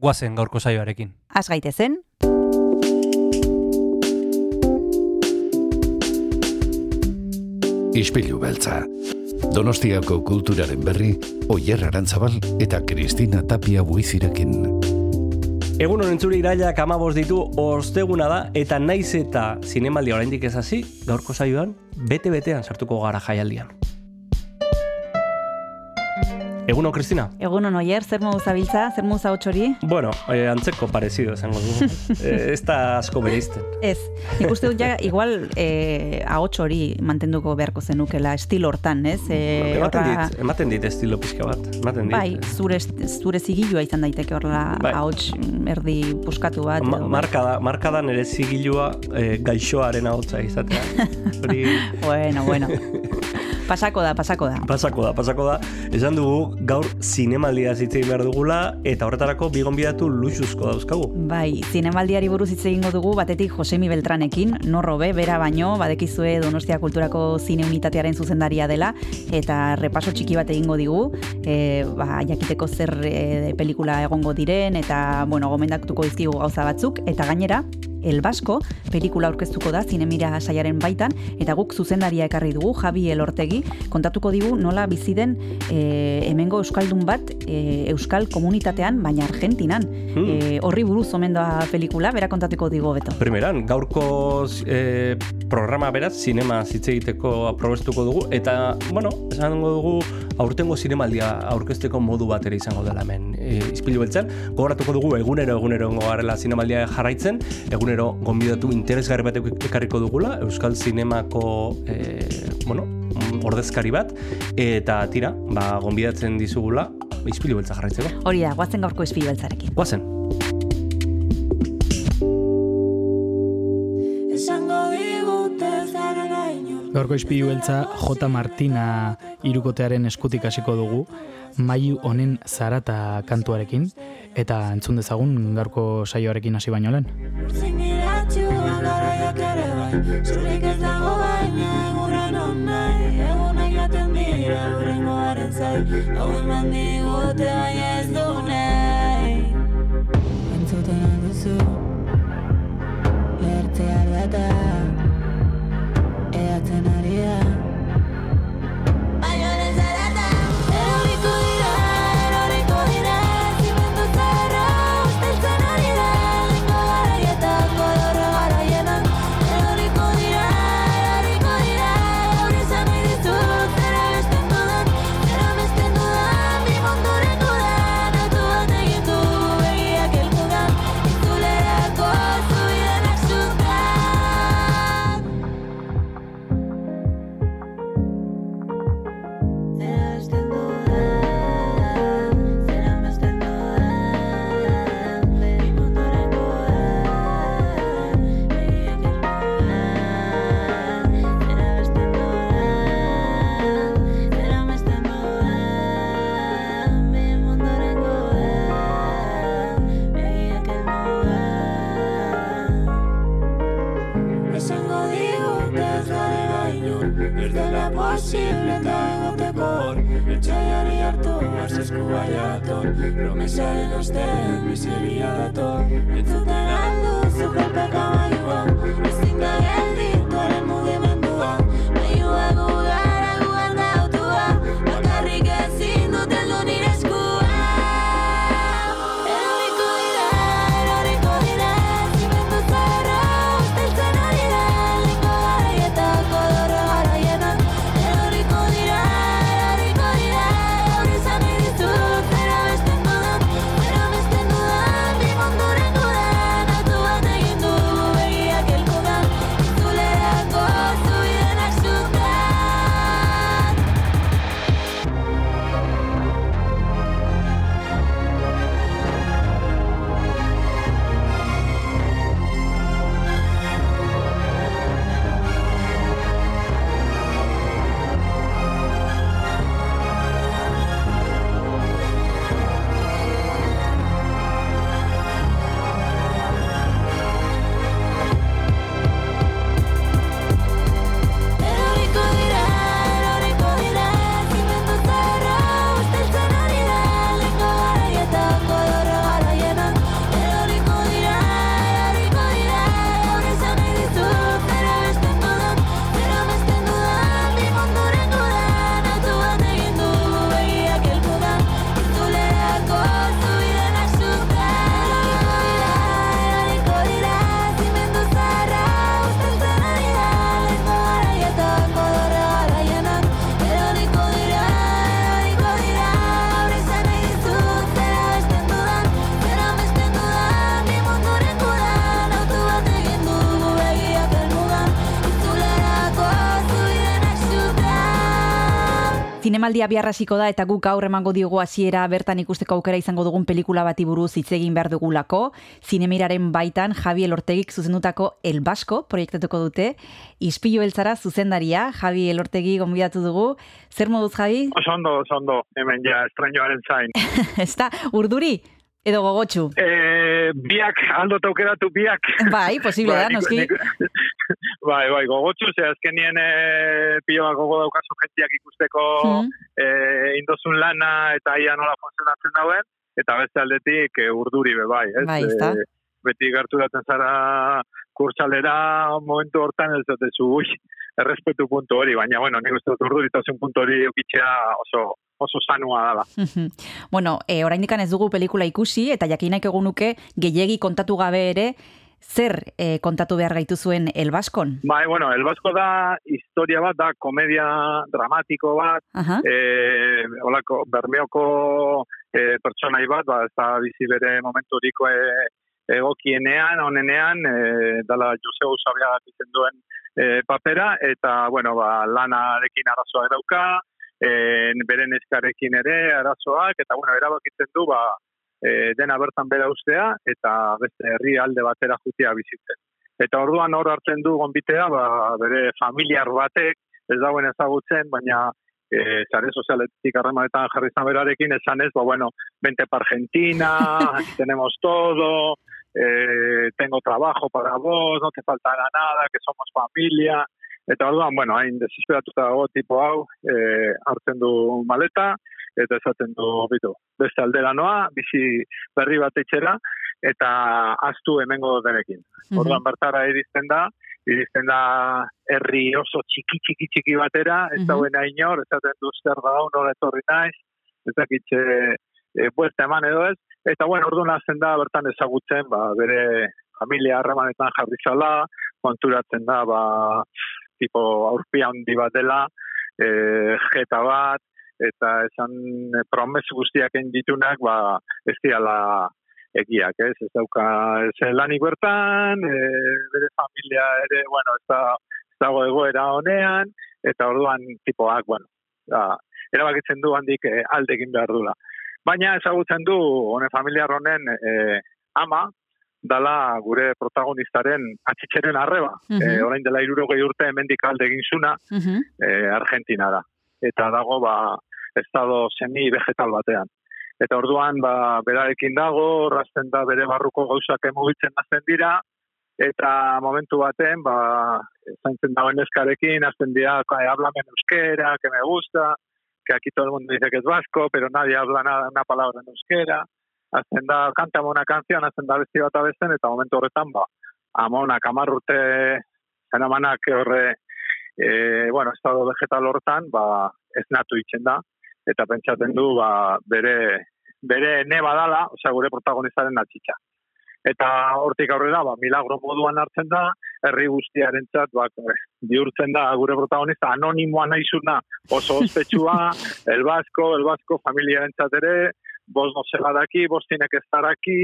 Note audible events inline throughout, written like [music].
guazen gaurko saioarekin. Az gaitezen, Ispilu beltza. Donostiako kulturaren berri, Oyer Arantzabal eta Kristina Tapia buizirekin. Egun honen zure irailak amabos ditu osteguna da, eta naiz eta zinemaldia oraindik ez hasi, gaurko saioan, bete-betean sartuko gara jaialdian. Eguno, Kristina? egun oier, zer modu zabiltza, zer modu zautxori? Bueno, eh, antzeko parezido esango du. [laughs] eh, ez da asko bereizten. Ez, nik uste dut ja, igual eh, ahots hori mantenduko beharko zenukela, estil hortan, ez? Eh, ematen horra- dit, ematen dit estilo pixka bat. Ematen dit. Bai, zure, zure zigilua izan daiteke horrela Bai. ahots erdi puskatu bat. Ma, edo marka da, marka da nire zigilua eh, gaixoaren ahotsa izatea. [laughs] Hori Bueno, bueno. [laughs] Pasako da, pasako da. pasako da, pasako da. Esan dugu gaur zinemaldia zitzei behar dugula eta horretarako bigon bidatu luxuzko dauzkagu. Bai, zinemaldiari buruz hitz egingo dugu batetik Josemi Beltranekin, norro be, bera baino, badekizue Donostia Kulturako zine unitatearen zuzendaria dela, eta repaso txiki bat egingo digu, e, ba, jakiteko zer e, pelikula egongo diren, eta, bueno, gomendatuko dizkigu gauza batzuk, eta gainera, El Basko pelikula aurkeztuko da zinemira saiaren baitan, eta guk zuzendaria ekarri dugu, Javi Elortegi, kontatuko digu nola bizi den e, hemengo euskaldun bat e, euskal komunitatean, baina Argentinan. Hmm. E, horri buruz omen da pelikula, bera kontatuko digu beto. Primeran, gaurko eh, programa beraz, zinema hitz egiteko aprobestuko dugu, eta, bueno, esango dugu, aurtengo zinemaldia aurkezteko modu bat ere izango dela hemen e, izpilu beltzen. Gogoratuko dugu egunero egunero egongo garela zinemaldia jarraitzen, egunero gonbidatu interesgarri bat ekarriko dugula, Euskal Zinemako e, bueno, ordezkari bat, eta tira, ba, gonbidatzen dizugula, izpilu beltza jarraitzeko. Hori da, guazen gaurko izpi beltzarekin. Guazen. Gaurko ispilu beltza J. Martina irukotearen eskutik hasiko dugu, mailu honen zarata kantuarekin, eta entzun dezagun gaurko saioarekin hasi baino lehen. Zurik ez dago baina egunen onai Egunak jaten dira urrengo garen zai Hau eman digute baina ez du nahi Entzuten alduzu Lertzea aldata Zinemaldia bihar hasiko da eta guk gaur emango diogu hasiera bertan ikusteko aukera izango dugun pelikula bati buruz hitz egin behar dugulako. Zinemiraren baitan Javi Elortegik zuzendutako El Basko proiektatuko dute. Ispilu beltzara zuzendaria Javi Elortegi gonbidatu dugu. Zer moduz Javi? Oso ondo, oso ondo, hemen ja, estrañoaren zain. [laughs] Ezta urduri edo gogotsu. e, biak, aldo aukeratu biak. Bai, posible da, [laughs] nik- noski. bai, bai, gogotsu, ze azkenien e, pilo bat gogo daukazu jentiak ikusteko Mhm. e, indozun lana eta ia nola funtzionatzen dauen, eta beste aldetik e, urduri be bai, ez? Bai, ezta. E, beti gerturatzen zara kurtsalera momentu hortan ez dut zu, ui, errespetu puntu hori, baina, bueno, nik uste dut urduritasun puntu hori eukitzea oso, oso sanua. Mhm. [laughs] bueno, e, oraindikan ez dugu pelikula ikusi eta jakinaik egun nuke gehiegi kontatu gabe ere zer e, kontatu behar gaitu zuen El Baskon. Bai, bueno, El Basko da historia bat, da komedia dramatiko bat, Aha. e, olako, bermeoko e, pertsonai bat, ba, ez da bizi bere momenturiko e, egokienean, onenean, e, dala Jose Usabiaga izen duen e, papera, eta, bueno, ba, lanarekin arazoak dauka, e, bere neskarekin ere arazoak, eta, bueno, erabakitzen du, ba, e, dena bertan bera ustea, eta beste herri alde batera jutia bizitzen. Eta orduan hor hartzen du gonbitea, ba, bere familiar batek, ez dauen ezagutzen, baina e, zare sozialetik harremanetan jarri izan berarekin, esan ez, ba, bueno, vente pa Argentina, [laughs] tenemos todo, eh, tengo trabajo para vos, no te faltará nada, que somos familia, eta orduan, bueno, hain desesperatuta dago tipo hau, eh, hartzen du maleta, eta esaten du, bitu, beste aldera noa, bizi berri bat etxera, eta aztu hemengo denekin. Orduan bertara iristen da, iristen da herri oso txiki txiki txiki batera, ez Mhm. dauen inor, esaten du zer da hau, nola etorri naiz, ez dakitxe e, buelta eman edo ez, eta bueno, orduan hazen da bertan ezagutzen, ba, bere familia harremanetan jarri zala, konturatzen da, ba, tipo aurpia handi bat dela, e, jeta bat, eta esan e, promes guztiak ditunak, ba, ez diala egiak, ez? Ez dauka ez lanik bertan, e, bere familia ere, bueno, ez, da, ez dago egoera honean, eta orduan tipoak, bueno, da, erabakitzen du handik e, alde behar dula. Baina ezagutzen du, hone familiar honen e, ama, dala gure protagonistaren atxitxeren arreba. Mhm. e, orain dela irurogei urte hemendik alde egin zuna, Mhm. e, Argentinara. Eta dago, ba, estado semi-vegetal batean. Eta orduan, ba, berarekin dago, razten da bere barruko gauzak emugitzen hasten dira, eta momentu baten, ba, zaintzen dagoen eskarekin, hasten dira, "Ay, háblame en euskera, que me gusta, que aquí todo el mundo dice que es vasco, pero nadie habla nada, una palabra en euskera. Hasten da, kantame una canción, hasten da besti bat abesten, eta momentu horretan, ba, amonak amarrute zenamanak horre, e, bueno, estado vegetal hortan, ba, ez natu itzen da, eta pentsaten du, ba, bere, bere neba dala, osea, gure protagonistaren atxitxa. Eta hortik aurrera, ba, milagro moduan hartzen da, herri guztiaren txat, ba, bihurtzen da gure protagonista, anonimoa naizuna, oso ospetsua, [laughs] el basko, el basko, familiaren txat ere, bos no zela daki, bos tinek ez daraki,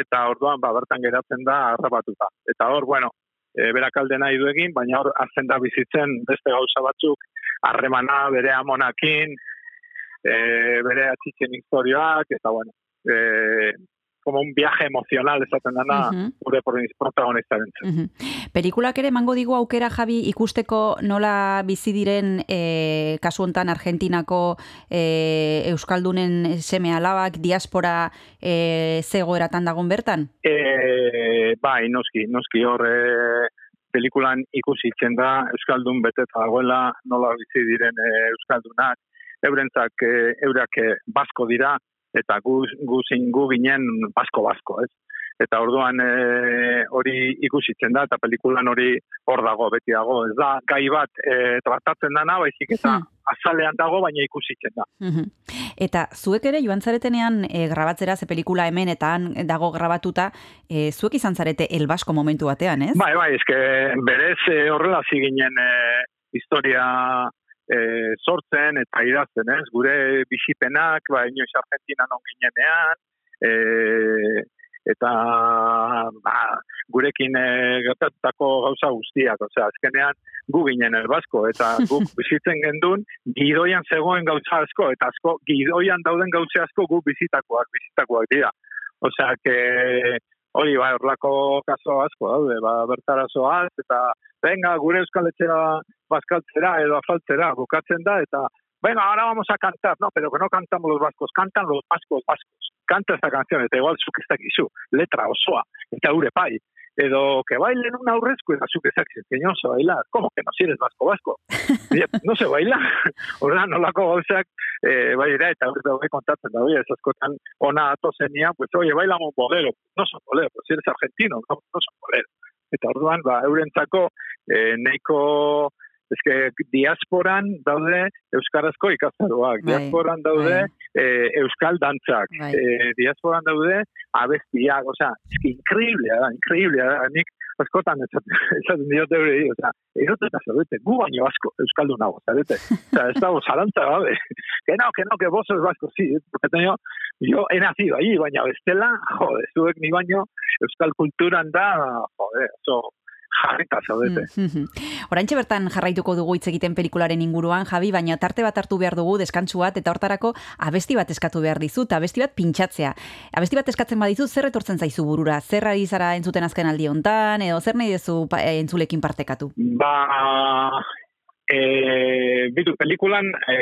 eta orduan, ba, bertan geratzen da harrapatuta. Eta hor, bueno, e, berak alde nahi du egin, baina hor, azten da bizitzen beste gauza batzuk, harremana bere amonakin, e, bere atxitzen historioak, eta bueno, e, como un viaje emocional esaten dana gure protagonistaren. Mhm. Pelikulak ere emango digu aukera Javi ikusteko nola bizi diren e, kasu hontan Argentinako e, euskaldunen seme alabak diaspora e, zegoeratan dagon bertan. E, bai, noski, noski hor e, pelikulan ikusi itzen da Euskaldun beteta dagoela nola bizi diren e, Euskaldunak, eurentzak e, eurak e, basko dira, eta gu, gu, zin, gu ginen basko-basko, ez? Eta orduan e, hori ikusitzen da, eta pelikulan hori hor dago, beti dago. Ez da, gai bat e, tratatzen dana, baizik eta Hmm. azalean dago, baina ikusitzen da. Mhm. Eta zuek ere joan zaretenean e, grabatzera ze pelikula hemen eta han dago grabatuta, e, zuek izan zarete elbasko momentu batean, ez? Bai, bai, eske berez e, horrela ziginen e, historia e, sortzen eta idazten, ez? Gure bisipenak, ba, inoiz Argentinan on ginenean, e, eta ba, gurekin e, gertatutako gauza guztiak, osea, azkenean gu ginen elbasko, eta guk [laughs] bizitzen gendun, gidoian zegoen gauza asko, eta asko, gidoian dauden gauza asko guk bizitakoak, bizitakoak dira. Osea, que hori, ba, horlako kaso asko daude, ba, bertara zoaz, eta venga, gure euskal etxera bazkaltzera edo afaltzera bukatzen da, eta venga, ahora vamos a cantar, no, pero que no cantamos los vascos, cantan los vascos vascos. Canta esta canción, eta igual zuk ez dakizu, letra osoa, eta ure pai. Edo, que bailen un aurrezko, eta zuk ez dakizu, que no se bailar, como que no si eres vasco vasco? [laughs] no se baila. [laughs] Horra, nolako gauzak, eh, bai dira, eta hori daude kontatzen da, ez askotan ona atozenia, pues, oye, bailamos bolero, no son bolero, si eres argentino, no, no son bolero. Eta orduan, ba, eurentzako, eh, neiko, eske diasporan daude euskarazko ikastaroak, Bai, diasporan daude bai. eh, euskal dantzak, Bai. eh, diasporan daude abestiak, osea, eski increíblea da, increíblea da, nik askotan esaten [laughs] diote hori, osea, eroteta zaudete, gu baino asko euskaldun nago, zarete, osea, ez dago zalantza gabe, [laughs] que no, que no, que vos vasco, sí, porque tengo, yo he nacido ahí, baina bestela, jode, zuek ni baino euskal kulturan da, jode, oso jarrita zaudete. Mm, Oraintxe bertan jarraituko dugu hitz egiten pelikularen inguruan, Javi, baina tarte bat hartu behar dugu deskantsu bat eta hortarako abesti bat eskatu behar dizut, abesti bat pintxatzea. Abesti bat eskatzen badizu, zer etortzen zaizu burura? Zer ari zara entzuten azken aldi hontan edo zer nahi duzu eh, entzulekin partekatu? Ba, e, bitu, pelikulan e,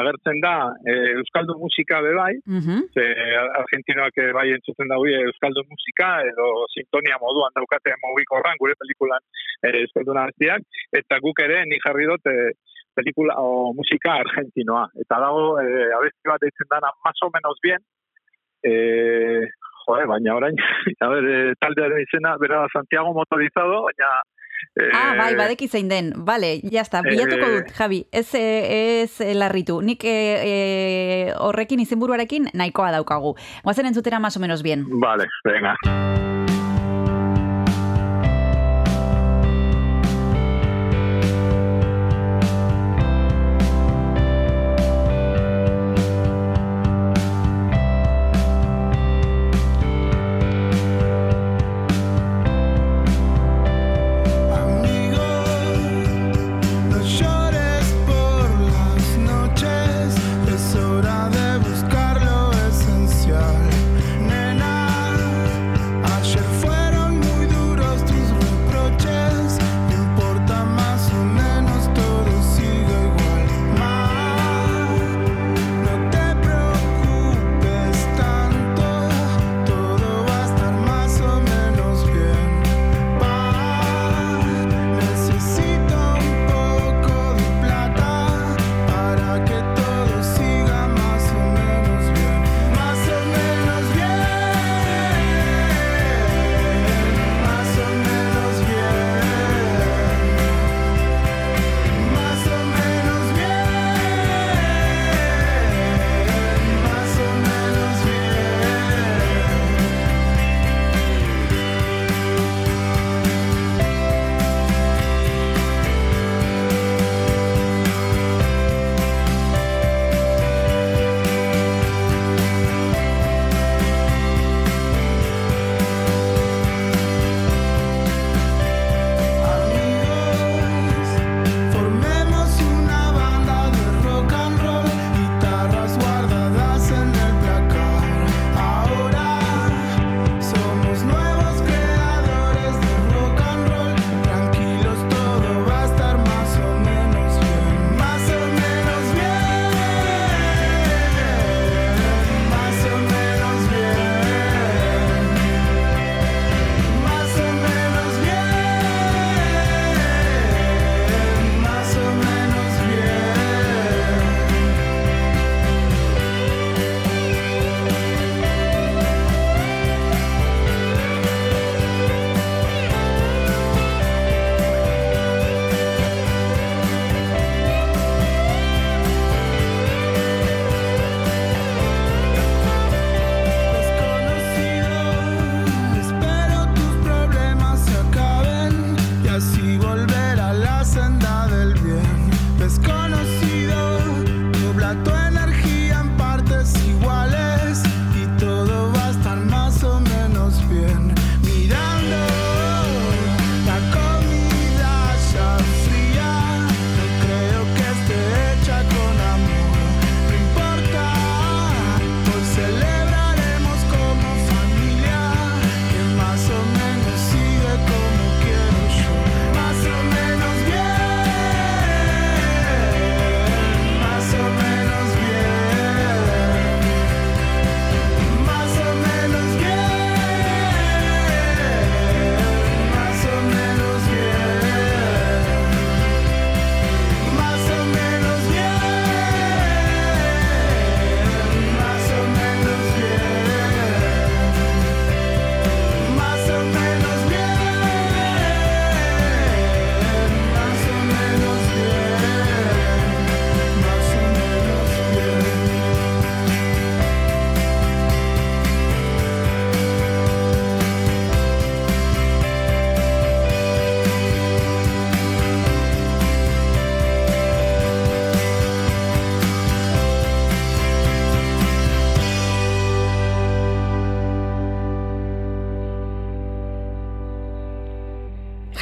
agertzen da e, Euskaldun musika bebai, Mhm. ze argentinoak ere bai entzuten daude Euskaldun musika, edo sintonia moduan daukate mugikorran gure pelikulan e, Euskaldun abestiak, eta guk ere ni jarri dut e, pelikula o musika argentinoa. Eta dago e, abesti bat deitzen dana más o menos bien, e, joe, baina orain, [laughs] a ver, e, taldearen izena, bera Santiago motorizado, baina e, Ah, bai, badeki zein den. Vale, ya está, bilatuko Eh, dut, Javi. Ez, eh, ez eh, larritu. Nik eh, eh, horrekin izenburuarekin nahikoa daukagu. Guazen entzutera más o menos bien. Vale, venga.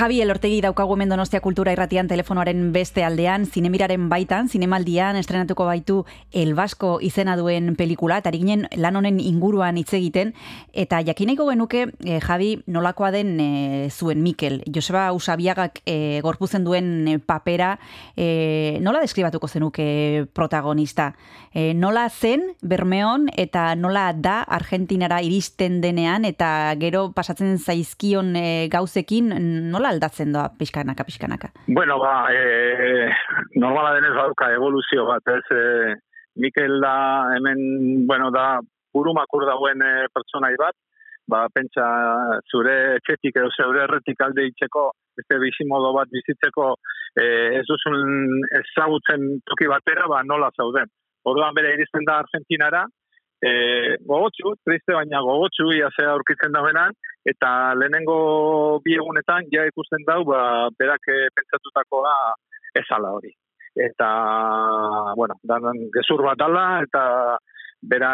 Javi Elortegi daukagu hemen Donostia Kultura Irratian telefonoaren beste aldean, zinemiraren baitan, zinemaldian estrenatuko baitu El Vasco izena duen pelikula, eta ginen lan honen inguruan hitz egiten, eta jakineko genuke, eh, Javi, nolakoa den eh, zuen Mikel, Joseba Usabiagak eh, gorpuzen duen eh, papera, eh, nola deskribatuko zenuke protagonista? Eh, nola zen Bermeon eta nola da Argentinara iristen denean eta gero pasatzen zaizkion gauzekin nola aldatzen doa pixkanaka, pixkanaka? Bueno, ba, e, normala denez badauka evoluzio bat, ez, e, Mikel da hemen, bueno, da burumakur dauen e, pertsonai bat, ba, pentsa zure etxetik edo zure erretik alde itxeko, beste bizimodo bat bizitzeko e, ez duzun ezagutzen toki batera, ba, nola zauden. Orduan bere iristen da Argentinara, e, gogotsu, triste baina gogotsu, ia ze aurkitzen da benan, eta lehenengo bi egunetan ja ikusten dau, ba, berak eh, pentsatutakoa ez ala hori. Eta, bueno, dan gezur bat dala, eta bera,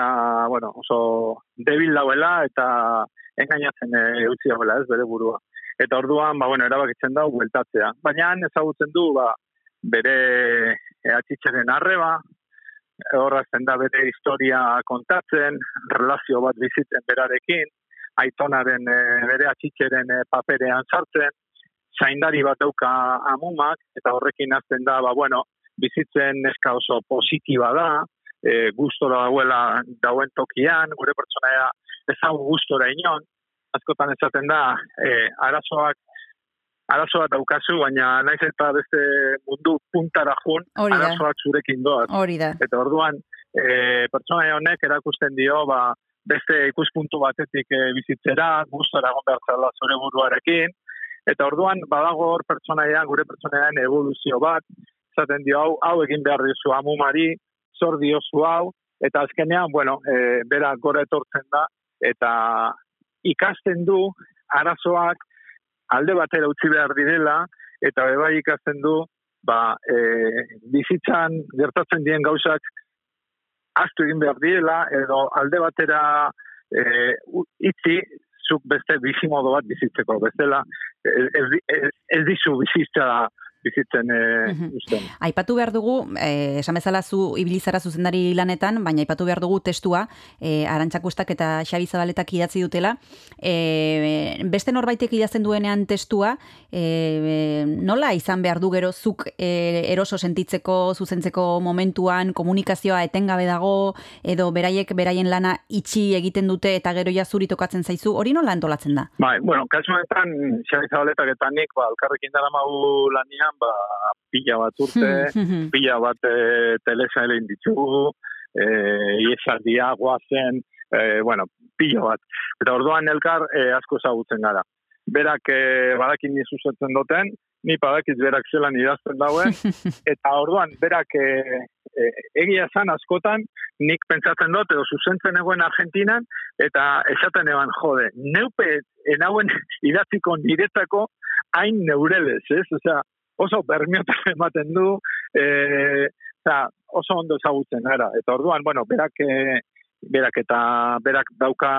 bueno, oso debil dauela, eta engainatzen e, utzi dauela, ez, bere burua. Eta orduan, ba, bueno, erabakitzen dau, bueltatzea. Baina ezagutzen du, ba, bere e, arreba, horrazten da bere historia kontatzen, relazio bat bizitzen berarekin, aitonaren e, bere atxitzeren e, paperean sartzen, zaindari bat dauka amumak, eta horrekin azten da, ba, bueno, bizitzen neska oso positiba da, e, gustora dauela dauen tokian, gure pertsonaia ez hau gustora inon, askotan esaten da, e, arazoak arazoak daukazu, baina naiz eta beste mundu puntara jun, da. arazoak zurekin doaz. Hori da. Eta orduan, e, pertsona honek erakusten dio, ba, beste ikuspuntu batetik e, bizitzera, gustora egon behar zela zure buruarekin, eta orduan, badago hor pertsonaian, gure pertsonaian evoluzio bat, zaten dio, hau, hau egin behar dizu amumari, zor diozu hau, eta azkenean, bueno, e, bera gora etortzen da, eta ikasten du arazoak alde batera utzi behar direla, eta bebai ikasten du, ba, e, bizitzan gertatzen dien gauzak astu egin behar direla, edo alde batera e, itzi, zuk beste bizimodo bat bizitzeko, bestela ez, ez, ez dizu bizitza bizitzen e, Mhm. uzten. Aipatu behar dugu, eh, esan bezala zu ibilizara zuzendari lanetan, baina aipatu behar dugu testua, eh, Arantzakustak eta Xabi Zabaletak idatzi dutela. Eh, beste norbaitek idazten duenean testua, eh, nola izan behar du gero zuk eh, eroso sentitzeko, zuzentzeko momentuan, komunikazioa etengabe dago, edo beraiek beraien lana itxi egiten dute eta gero ja zuri tokatzen zaizu, hori nola antolatzen da? Bai, bueno, kasu honetan, Xabi Zabaletak eta nik, ba, elkarrekin dara magu lanian, ba, pila bat urte, Hmm, pila bat e, telesailin ditugu, e, iesaldia, guazen, e, bueno, pila bat. Eta orduan elkar e, asko ezagutzen gara. Berak e, badakin ni zuzetzen duten, ni badakiz berak zelan idazten dauen, [laughs] eta orduan berak e, e, egia esan askotan nik pentsatzen dut edo zuzentzen egoen Argentinan eta esaten eban jode, neupe enauen idatziko niretzako hain neurelez, ez? Osea, oso bermiotan [laughs] ematen du, e, osea, oso ondo ezagutzen gara. Eta orduan, bueno, berak e, berak eta berak dauka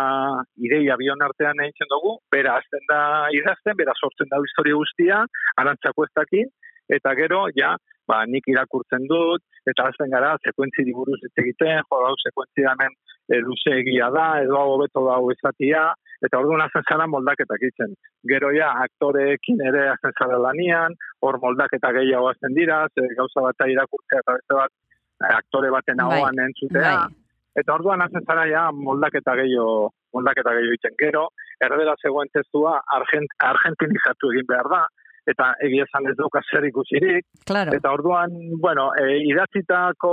ideia bion artean egiten dugu, bera azten da idazten, bera sortzen da historia guztia, arantzako ez dakin, eta gero, ja, ba, nik irakurtzen dut, eta azten gara, sekuentzi buruz hitz egiten, jo, hau sekuentzi hemen e, luze egia da, edo hau hobeto da hau ezatia, eta orduan azten zara moldaketak itzen. Gero ja, aktoreekin ere azten zara lanian, hor moldaketa gehiago azten dira, ze gauza bat irakurtzea eta beste bat eh, aktore baten Bai, ahoan entzutea, bai. eta orduan hazen zara ja moldaketa gehiago moldaketa gehiago egiten. Gero, erdera zegoen testua argent, argentinizatu egin behar da, eta egia esan ez duka zer ikusirik, Claro. eta orduan, bueno, e, idatzitako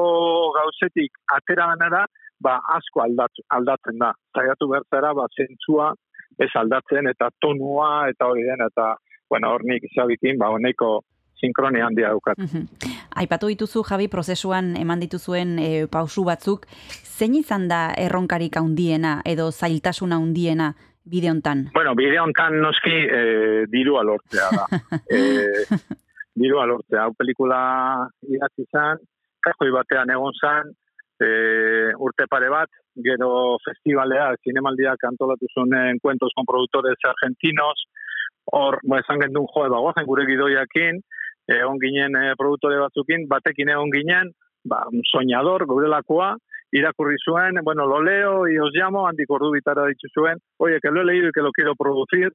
gauzetik atera ganara, ba, asko aldat, aldatzen da. Zaiatu bertzera, ba, zentzua ez aldatzen, eta tonua, eta hori den, eta, bueno, hor nik izabikin, ba, honeko sinkronia handia daukat. Mhm. Aipatu dituzu Javi prozesuan eman dituzuen e, pausu batzuk, zein izan da erronkarik handiena edo zailtasuna handiena bide hontan? Bueno, bide hontan noski e, dirua lortzea da. [laughs] e, dirua lortzea. Hau pelikula idatzi zan, kajoi batean egon zan, e, urte pare bat, gero festivalea, zinemaldiak antolatu zuen encuentros con productores argentinos, hor, ba, esan gendun, jo, ba, guazen gure gidoiakin, egon ginen e, produktore batzukin, batekin egon ginen, ba, soñador, geurelakoa, irakurri zuen, bueno, lo leo y os llamo, handik ordu bitara ditzu zuen, oie, que lo he leído y que lo quiero producir,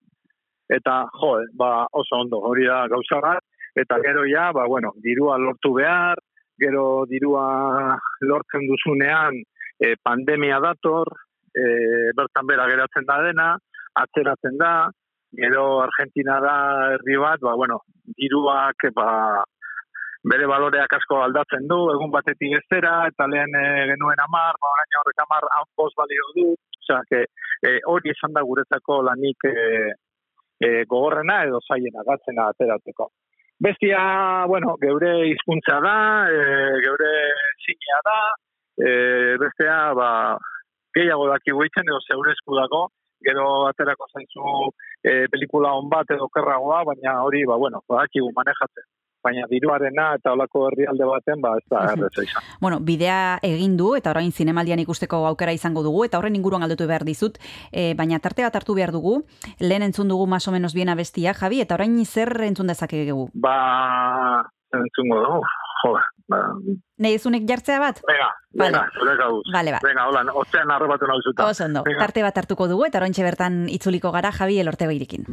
eta, jo, ba, oso ondo, hori da gauza bat, eta gero ja, ba, bueno, dirua lortu behar, gero dirua lortzen duzunean, e, pandemia dator, e, bertan bera geratzen da dena, atzeratzen da, gero Argentina da herri bat, ba, bueno, diruak, ba, bere baloreak asko aldatzen du, egun batetik bestera, eta lehen e, genuen amar, ba, orain horrek amar, hanpoz balio du, osea, que, e, hori esan da guretzako lanik e, e, gogorrena edo zaiena gatzena ateratzeko. Bestia, bueno, geure hizkuntza da, e, geure sinea da, e, bestea, ba, gehiago daki guitzen edo zeure esku dago, gero aterako zaizu e, pelikula on bat edo kerragoa, baina hori, ba, bueno, badakigu manejatzen. Baina diruarena eta olako herrialde baten, ba, ez da erreza izan. Bueno, bidea egin du eta orain zinemaldian ikusteko aukera izango dugu eta horren inguruan galdetu behar dizut, e, baina tarte bat hartu behar dugu, lehen entzun dugu maso menos bien abestia, Javi, eta orain zer entzun dezakegu? Ba, entzungo dugu, jo, ba, Nei ezunek jartzea bat? venga, Vale. venga. Vale, ba. Venga, hola, ozean arrebatu nauzuta. Oso ondo, tarte bat hartuko dugu eta oraintxe bertan itzuliko gara Javi elorte beirikin.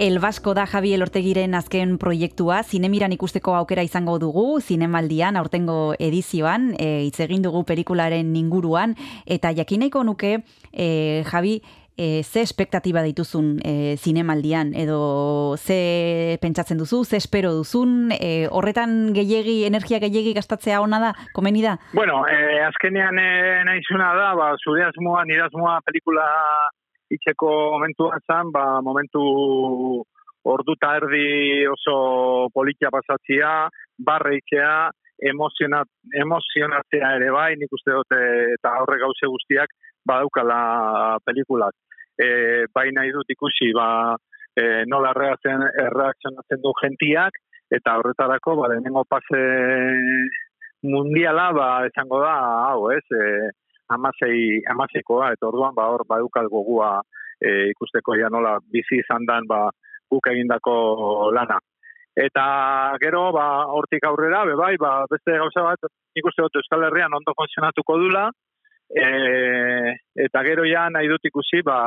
El Basko da Javi Elortegiren azken proiektua, zinemiran ikusteko aukera izango dugu, zinemaldian, aurtengo edizioan, e, hitz egin dugu pelikularen inguruan, eta jakineko nuke, e, Javi, e, ze espektatiba dituzun e, zinemaldian, edo ze pentsatzen duzu, ze espero duzun, e, horretan gehiegi, energia gehiegi gastatzea ona da, komeni da? Bueno, eh, azkenean eh, nahizuna da, ba, zure asmoa, nire asmoa pelikula itxeko momentua zan, ba, momentu orduta erdi oso politia pasatzia, barreitzea, emozionat, emozionatzea ere bai, nik uste dut, eh, eta horre gauze guztiak badaukala pelikulak. E, bai nahi dut ikusi, ba, e, nola erreakzionatzen, erreakzionatzen du gentiak, eta horretarako, ba, lehenengo pase mundiala, ba, esango da, hau, ez, e, amasei, amaseikoa, eta orduan, ba, hor, badukal gogua e, ikusteko ja nola bizi izan dan, ba, guk egindako lana. Eta gero, ba, hortik aurrera, be bai, ba, beste gauza bat, nik dut Euskal Herrian ondo funtzionatuko dula, e, eta gero ja nahi dut ikusi, ba,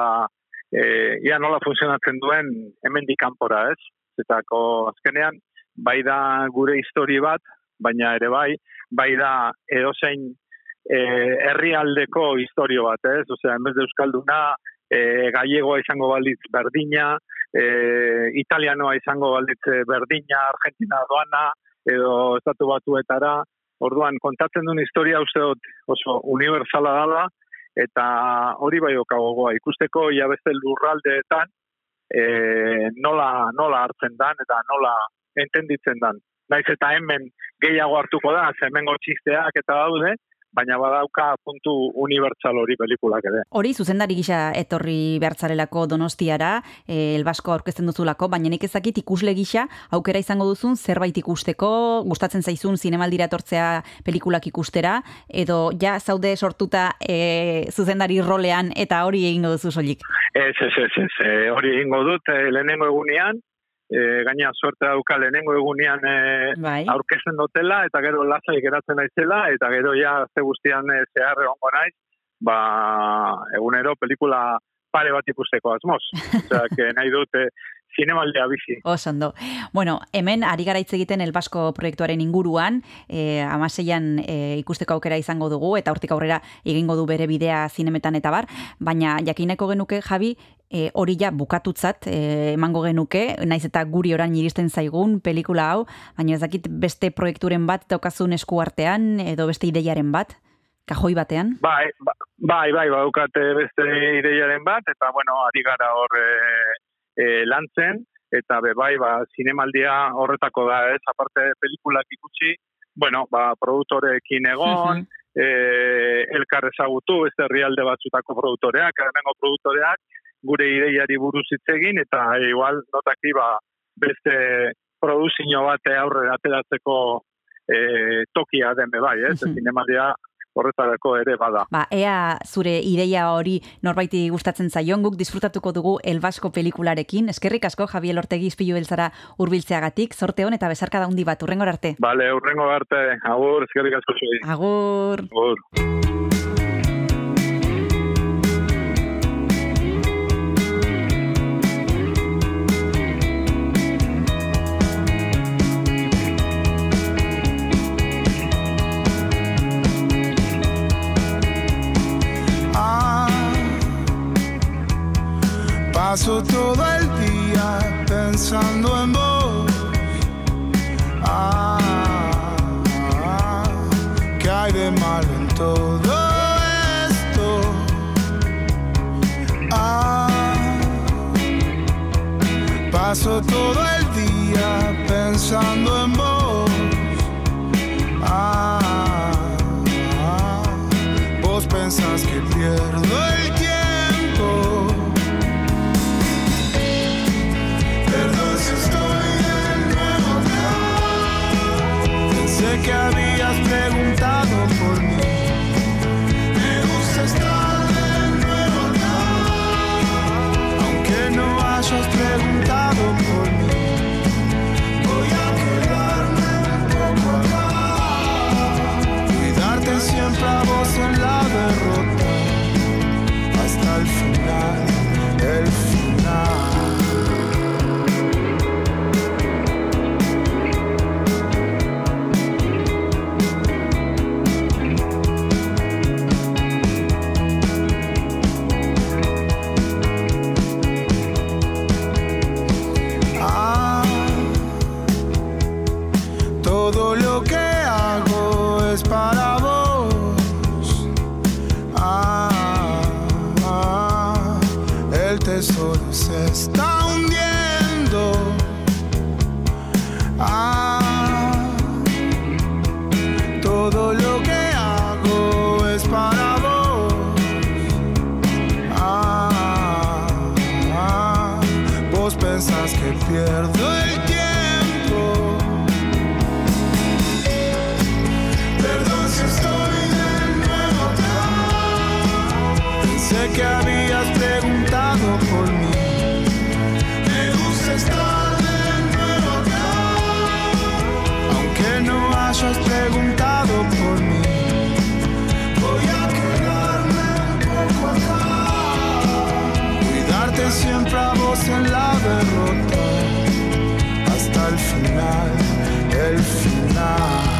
e, ia nola funtzionatzen duen hemendik kanpora, ez? Etako azkenean, bai da gure histori bat, baina ere bai, bai da edozein herrialdeko historio bat, ez? Osea, en vez de Euskalduna, e, gallegoa izango balitz berdina, e, italianoa izango balitz berdina, Argentina doana, edo estatu batuetara, orduan kontatzen duen historia uste dut oso universala dala, eta hori bai okagogoa ikusteko ja beste lurraldeetan e, nola, nola hartzen dan eta nola entenditzen dan. Naiz eta hemen gehiago hartuko da, ze hemengo txisteak eta daude, baina badauka puntu unibertsal hori pelikulak ere. Hori zuzendari gisa etorri behartzarelako donostiara, e, elbasko aurkezten duzulako, baina nik ezakit ikusle gisa aukera izango duzun zerbait ikusteko, gustatzen zaizun zinemaldira etortzea pelikulak ikustera, edo ja zaude sortuta e, zuzendari rolean eta hori egingo duzu soilik. Ez, ez, ez, ez, e, hori egingo dut e, lehenengo egunean, e, gaina suerte dauka lehenengo egunean e, Bai. aurkezten dutela, eta gero lasai geratzen naizela, eta gero ja ze guztian e, zehar egongo naiz, ba, egunero pelikula pare bat ikusteko asmoz. [laughs] Osea, que nahi dut e, zinemaldea bizi. Osondo. Bueno, hemen ari gara hitz egiten Elbasko proiektuaren inguruan, e, amaseian e, ikusteko aukera izango dugu, eta hortik aurrera egingo du bere bidea zinemetan eta bar, baina jakineko genuke, Javi, e, hori ja bukatutzat e, emango genuke, naiz eta guri orain iristen zaigun pelikula hau, baina ez dakit beste proiekturen bat daukazun esku artean, edo beste ideiaren bat, kajoi batean. Bai, ba- bai, bai, badukate beste ideiaren bat, eta bueno, ari gara hor e, e, lantzen, eta be bai, ba, zinemaldia horretako da, ez, aparte pelikulak ikusi, bueno, ba, produktoreekin egon, e, elkar ezagutu, beste herrialde batzutako produktoreak, hemengo produktoreak, gure ideiari buruz hitz egin, eta e, igual notaki, ba, beste produzio bat aurrera ateratzeko e, tokia den be bai, ez, zinemaldia horretarako ere bada. Ba, ea zure ideia hori norbaiti gustatzen zaion guk disfrutatuko dugu Elbasko pelikularekin. Eskerrik asko Javier Ortegi izpilu beltzara hurbiltzeagatik, sorte hon eta bezarka daundi bat, urrengor arte. Vale, urrengo arte, agur, eskerrik asko. Agur! Agur. Paso todo el día pensando en vos. Ah, ¿qué hay de malo en todo esto? Ah, paso todo el día pensando en vos. Ah, vos pensás que pierdo el Que habías preguntado por mí. Me gusta estar de nuevo acá. Aunque no hayas preguntado por mí. Voy a quedarme un poco acá. Cuidarte siempre a vos en la derrota. Hasta el final, el final. todo lo que hayas preguntado por mí. Voy a quedarme un poco acá. Cuidarte siempre a vos en la derrota. Hasta el final, el final.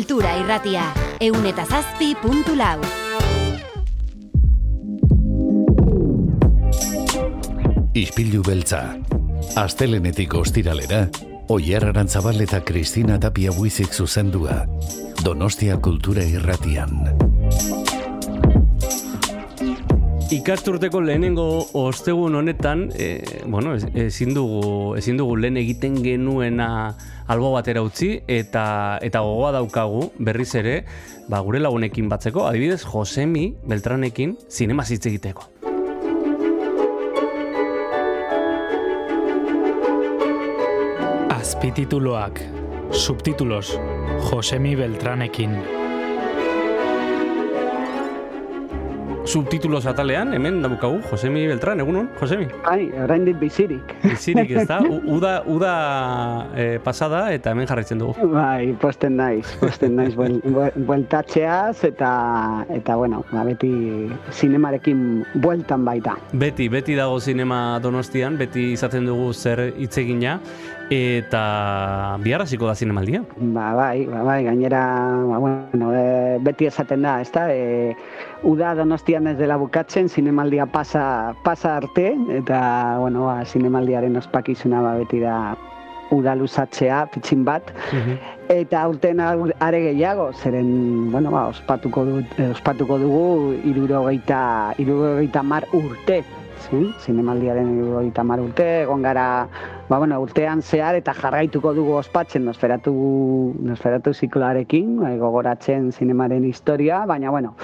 Kultura Irratia, eun eta zazpi puntu lau. Ispilu beltza. Astelenetik ostiralera, Oyer Arantzabal eta Kristina Tapia buizik zuzendua. Donostia Kultura Irratian. Ikasturteko lehenengo ostegun honetan, e, bueno, ez- ezin dugu, ezin dugu lehen egiten genuena albo batera utzi eta eta gogoa daukagu berriz ere, ba, gure lagunekin batzeko, adibidez Josemi Beltranekin zinema hitz egiteko. Azpitituloak, subtitulos, Josemi Beltranekin. Subtitulos atalean, hemen daukagu Josemi Beltran, egunon, Josemi? Bai, oraindik bizirik. Bizirik ez da, [laughs] uda, uda eh, pasada eta hemen jarraitzen dugu. Bai, posten naiz, posten naiz buel, buel, bueltatxeaz eta eta bueno, ba, beti zinemarekin bueltan baita. Beti, beti dago zinema donostian, beti izaten dugu zer hitz egina, eta bihar hasiko da zinemaldia. Ba, bai, ba, bai, gainera, ba, bueno, e, beti esaten da, ezta? E, uda donostian ez dela bukatzen, zinemaldia pasa, pasa arte, eta, bueno, ba, zinemaldiaren ospakizuna ba, beti da uda luzatzea, pitxin bat, Eta aurten aur- are gehiago, zeren, bueno, ba, ospatuko, du, eh, ospatuko dugu irurogeita, irurogeita mar urte. Zi? Zinemaldiaren irurogeita mar urte, egon gara, ba, bueno, urtean zehar eta jarraituko dugu ospatzen nosferatu, nosferatu zikloarekin, eh, gogoratzen zinemaren historia, baina, bueno,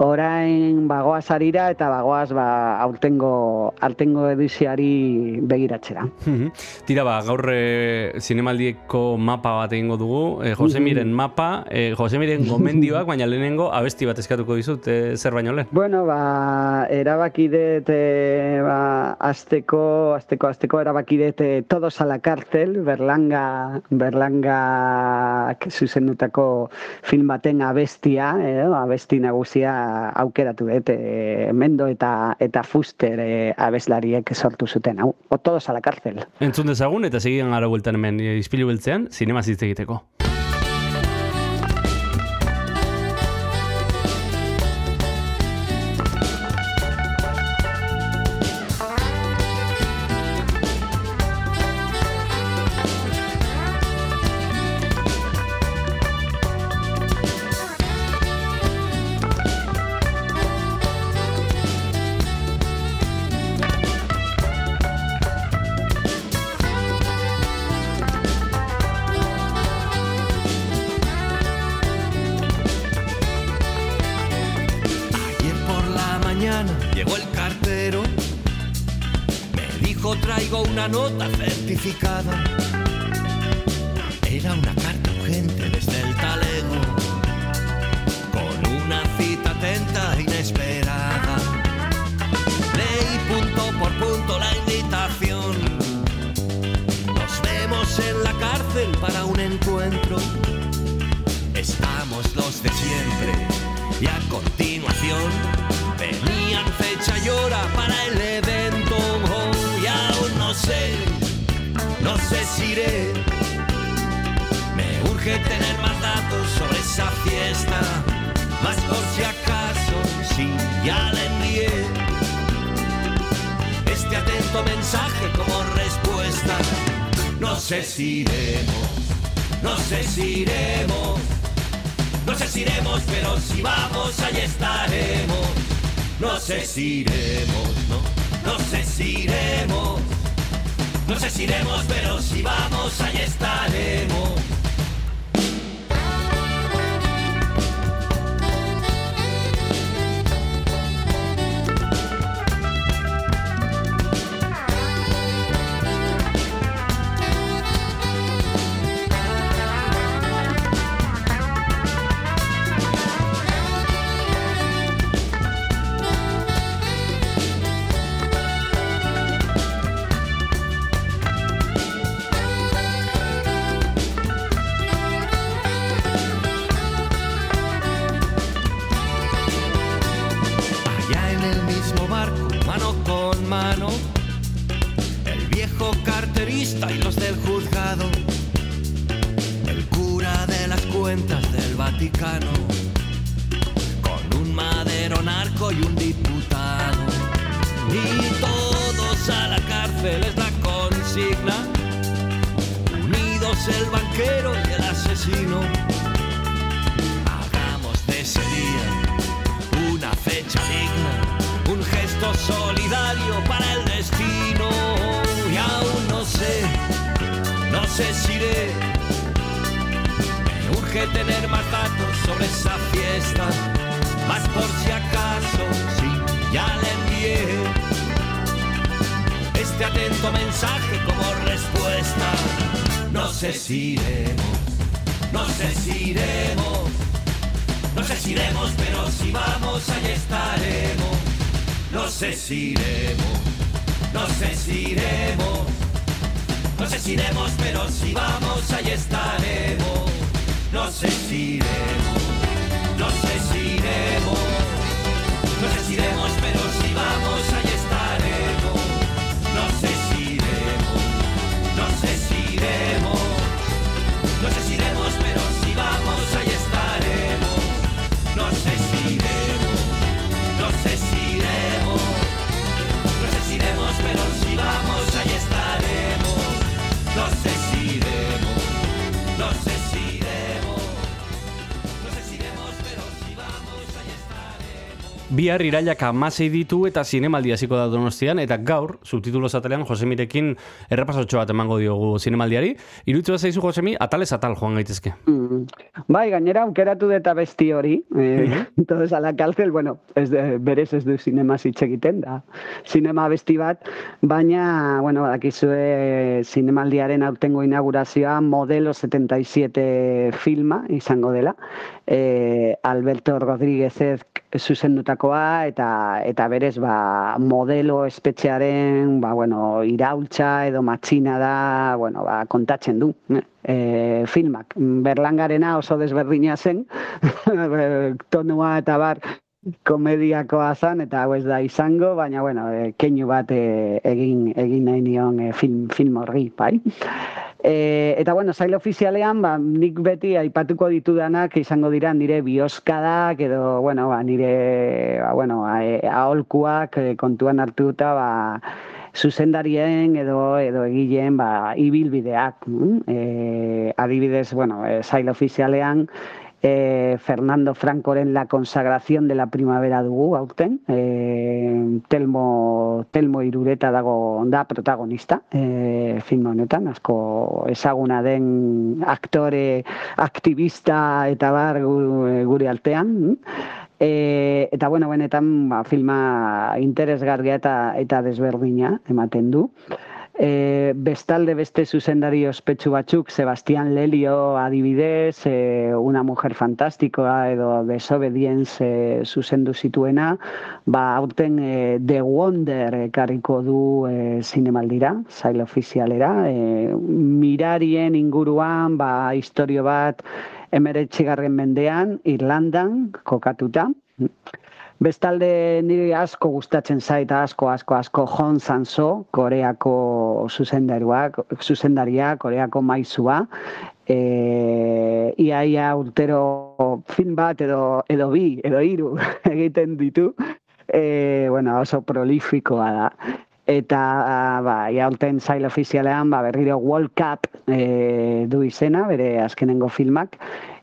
orain bagoaz arira eta bagoaz ba, aurtengo, aurtengo edizioari begiratzera. Mhm. Tira ba, gaur e, zinemaldieko mapa bat egingo dugu, e, Josemiren mapa, e, Josemiren gomendioak, baina lehenengo abesti bat eskatuko dizut, e, zer baino lehen. Bueno, ba, erabaki dut, e, ba, azteko, azteko, azteko erabaki dut e, Todos a la cárcel, Berlanga, Berlanga zuzendutako film baten abestia, edo, abesti nagusia aukeratu dut, e, Mendo eta eta Fuster e, abeslariek sortu zuten, hau, o Todos a la cárcel. Entzun dezagun eta segidan gara bueltan hemen e, izpilu beltzean, zinema egiteko. Sobre esa fiesta, más por si acaso, sí, ya le envié este atento mensaje como respuesta. No sé si iremos, no sé si iremos. No sé si iremos, pero si vamos, ahí estaremos. No sé si iremos, no sé si iremos. No sé si iremos, pero si vamos, ahí estaremos. No sé si iremos, no sé si iremos. No sé si iremos, pero si vamos, ahí Bihar irailak amasei ditu eta zinemaldi hasiko da donostian, eta gaur, subtitulo zatelean, Josemirekin errepasotxo bat emango diogu zinemaldiari. Irutzu bat zaizu, Josemi, atalez atal joan gaitezke. Mm. Bai, gainera aukeratu deta besti hori, eh, [laughs] entonces a la cárcel, bueno, ez de, berez ez du sinema hitz egiten da, sinema besti bat, baina, bueno, badakizue zinemaldiaren aurtengo inaugurazioa modelo 77 filma izango dela, eh, Alberto Rodríguez zuzendutakoa eta eta berez ba, modelo espetxearen ba, bueno, iraultza edo matxina da bueno, ba, kontatzen du e, filmak. Berlangarena oso desberdina zen, [laughs] tonua eta bar komediakoa zan eta hau ez da izango, baina bueno, e, keinu bat e, egin egin nahi nion e, film, film horri, bai. E, eta bueno, zail ofizialean, ba, nik beti aipatuko ditudanak izango dira nire bioskadak edo, bueno, ba, nire, ba, bueno, aholkuak kontuan hartuta, ba, zuzendarien edo edo egileen ba, ibilbideak. E, adibidez, bueno, e, zail ofizialean, e, Fernando Francoren La consagración de la primavera dugu aurten. E, Telmo, Telmo Irureta dago da protagonista e, film honetan, asko ezaguna den aktore, aktivista eta bar gu- gure artean. mm? E, eta bueno, benetan ba, filma interesgarria eta eta desberdina ematen du. E, bestalde beste zuzendari ospetsu batzuk, Sebastián Lelio adibidez, e, una mujer fantastikoa edo desobedience e, zuzendu zituena, ba, aurten e, The Wonder ekarriko du e, zinemaldira, zail ofizialera, e, mirarien inguruan, ba, historio bat, emeretxigarren mendean, Irlandan, kokatuta. Bestalde niri asko gustatzen zait asko asko asko Jon Sanso, Koreako zuzendaruak, zuzendaria, Koreako maizua. E, ia ia urtero film bat edo edo bi edo hiru [laughs] egiten ditu. E, bueno, oso prolifikoa da. Eta ba, ia urten zail ofizialean ba, berriro World Cup e, du izena, bere azkenengo filmak.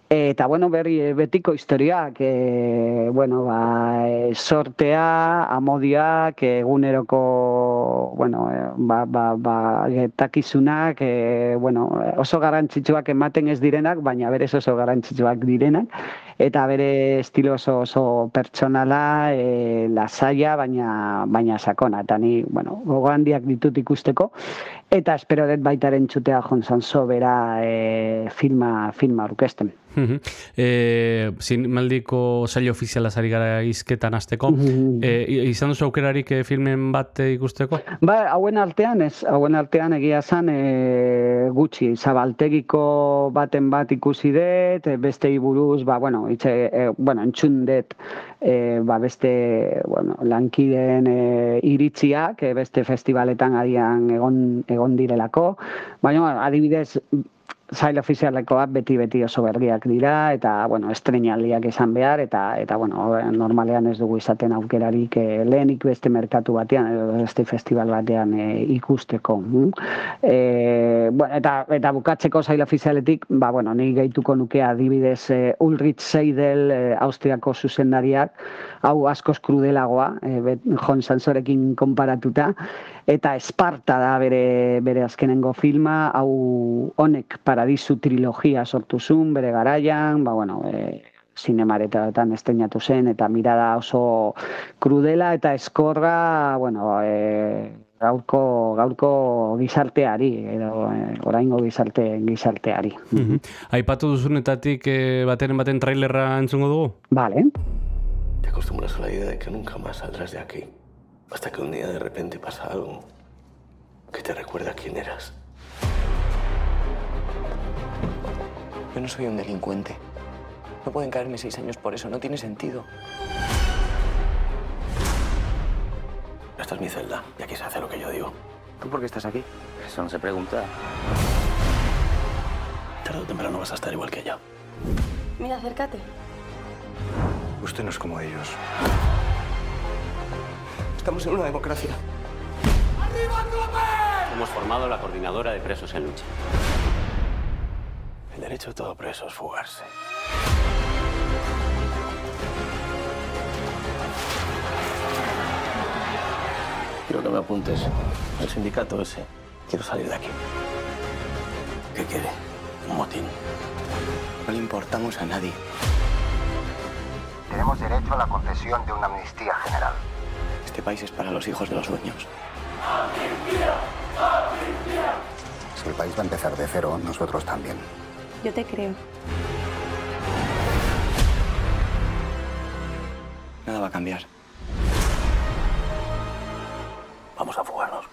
Eta, bueno, berri eh, betiko historiak, e, bueno, ba, e, sortea, amodioak, eguneroko, bueno, e, ba, ba, ba, gertakizunak, e, bueno, oso garrantzitsuak ematen ez direnak, baina berez oso garrantzitsuak direnak, eta bere estilo oso, oso pertsonala, e, lasaia, baina, baina sakona, eta ni, bueno, gogo handiak ditut ikusteko, eta espero dut baitaren txutea jonzan bera e, filma, filma orkesten. Mhm. e, zinemaldiko saio ofiziala zari gara izketan azteko. E, i- izan duzu aukerarik e, filmen bat ikusteko? Ba, hauen artean, ez, hauen artean egia zan e, gutxi, zabaltegiko baten bat ikusi dut, beste buruz, ba, bueno, itxe, e, bueno, entzun dut, e, ba, beste, bueno, lankideen e, iritziak, e, beste festivaletan adian egon, egon direlako, baina, adibidez, zail ofizialekoak beti-beti oso berriak dira, eta, bueno, estrenaldiak izan behar, eta, eta bueno, normalean ez dugu izaten aukerarik eh, lehenik beste merkatu batean, edo beste festival batean eh, ikusteko. E, bueno, eta, eta bukatzeko zail ofizialetik, ba, bueno, ni gehituko nuke adibidez eh, Ulrich Seidel, eh, Austriako zuzendariak, hau askoz krudelagoa, eh, bet, Jon Sansorekin konparatuta, eta Esparta da bere, bere azkenengo filma, hau honek paradisu trilogia sortu zuen bere garaian, ba, bueno, e, zinemaretan esteinatu zen, eta mirada oso krudela eta eskorra, bueno, e, gaurko, gaurko gizarteari, edo e, oraingo gizarte, gizarteari. Mhm. Aipatu duzunetatik e, bateren baten trailerra entzungo dugu? Vale. Te acostumbras a la idea de que nunca más saldrás de aquí. Hasta que un día de repente pasa algo que te recuerda quién eras. Yo no soy un delincuente. No pueden caerme seis años por eso, no tiene sentido. Esta es mi celda y aquí se hace lo que yo digo. ¿Tú por qué estás aquí? Eso no se pregunta. Tarde o temprano vas a estar igual que yo. Mira, acércate. Usted no es como ellos. Estamos en una democracia. Hemos formado la coordinadora de presos en lucha. El derecho de todo preso es fugarse. Quiero que me apuntes al sindicato ese. Quiero salir de aquí. ¿Qué quiere? Un motín. No le importamos a nadie. Tenemos derecho a la concesión de una amnistía general. Este país es para los hijos de los dueños. Si el país va a empezar de cero, nosotros también. Yo te creo. Nada va a cambiar. Vamos a fugarnos.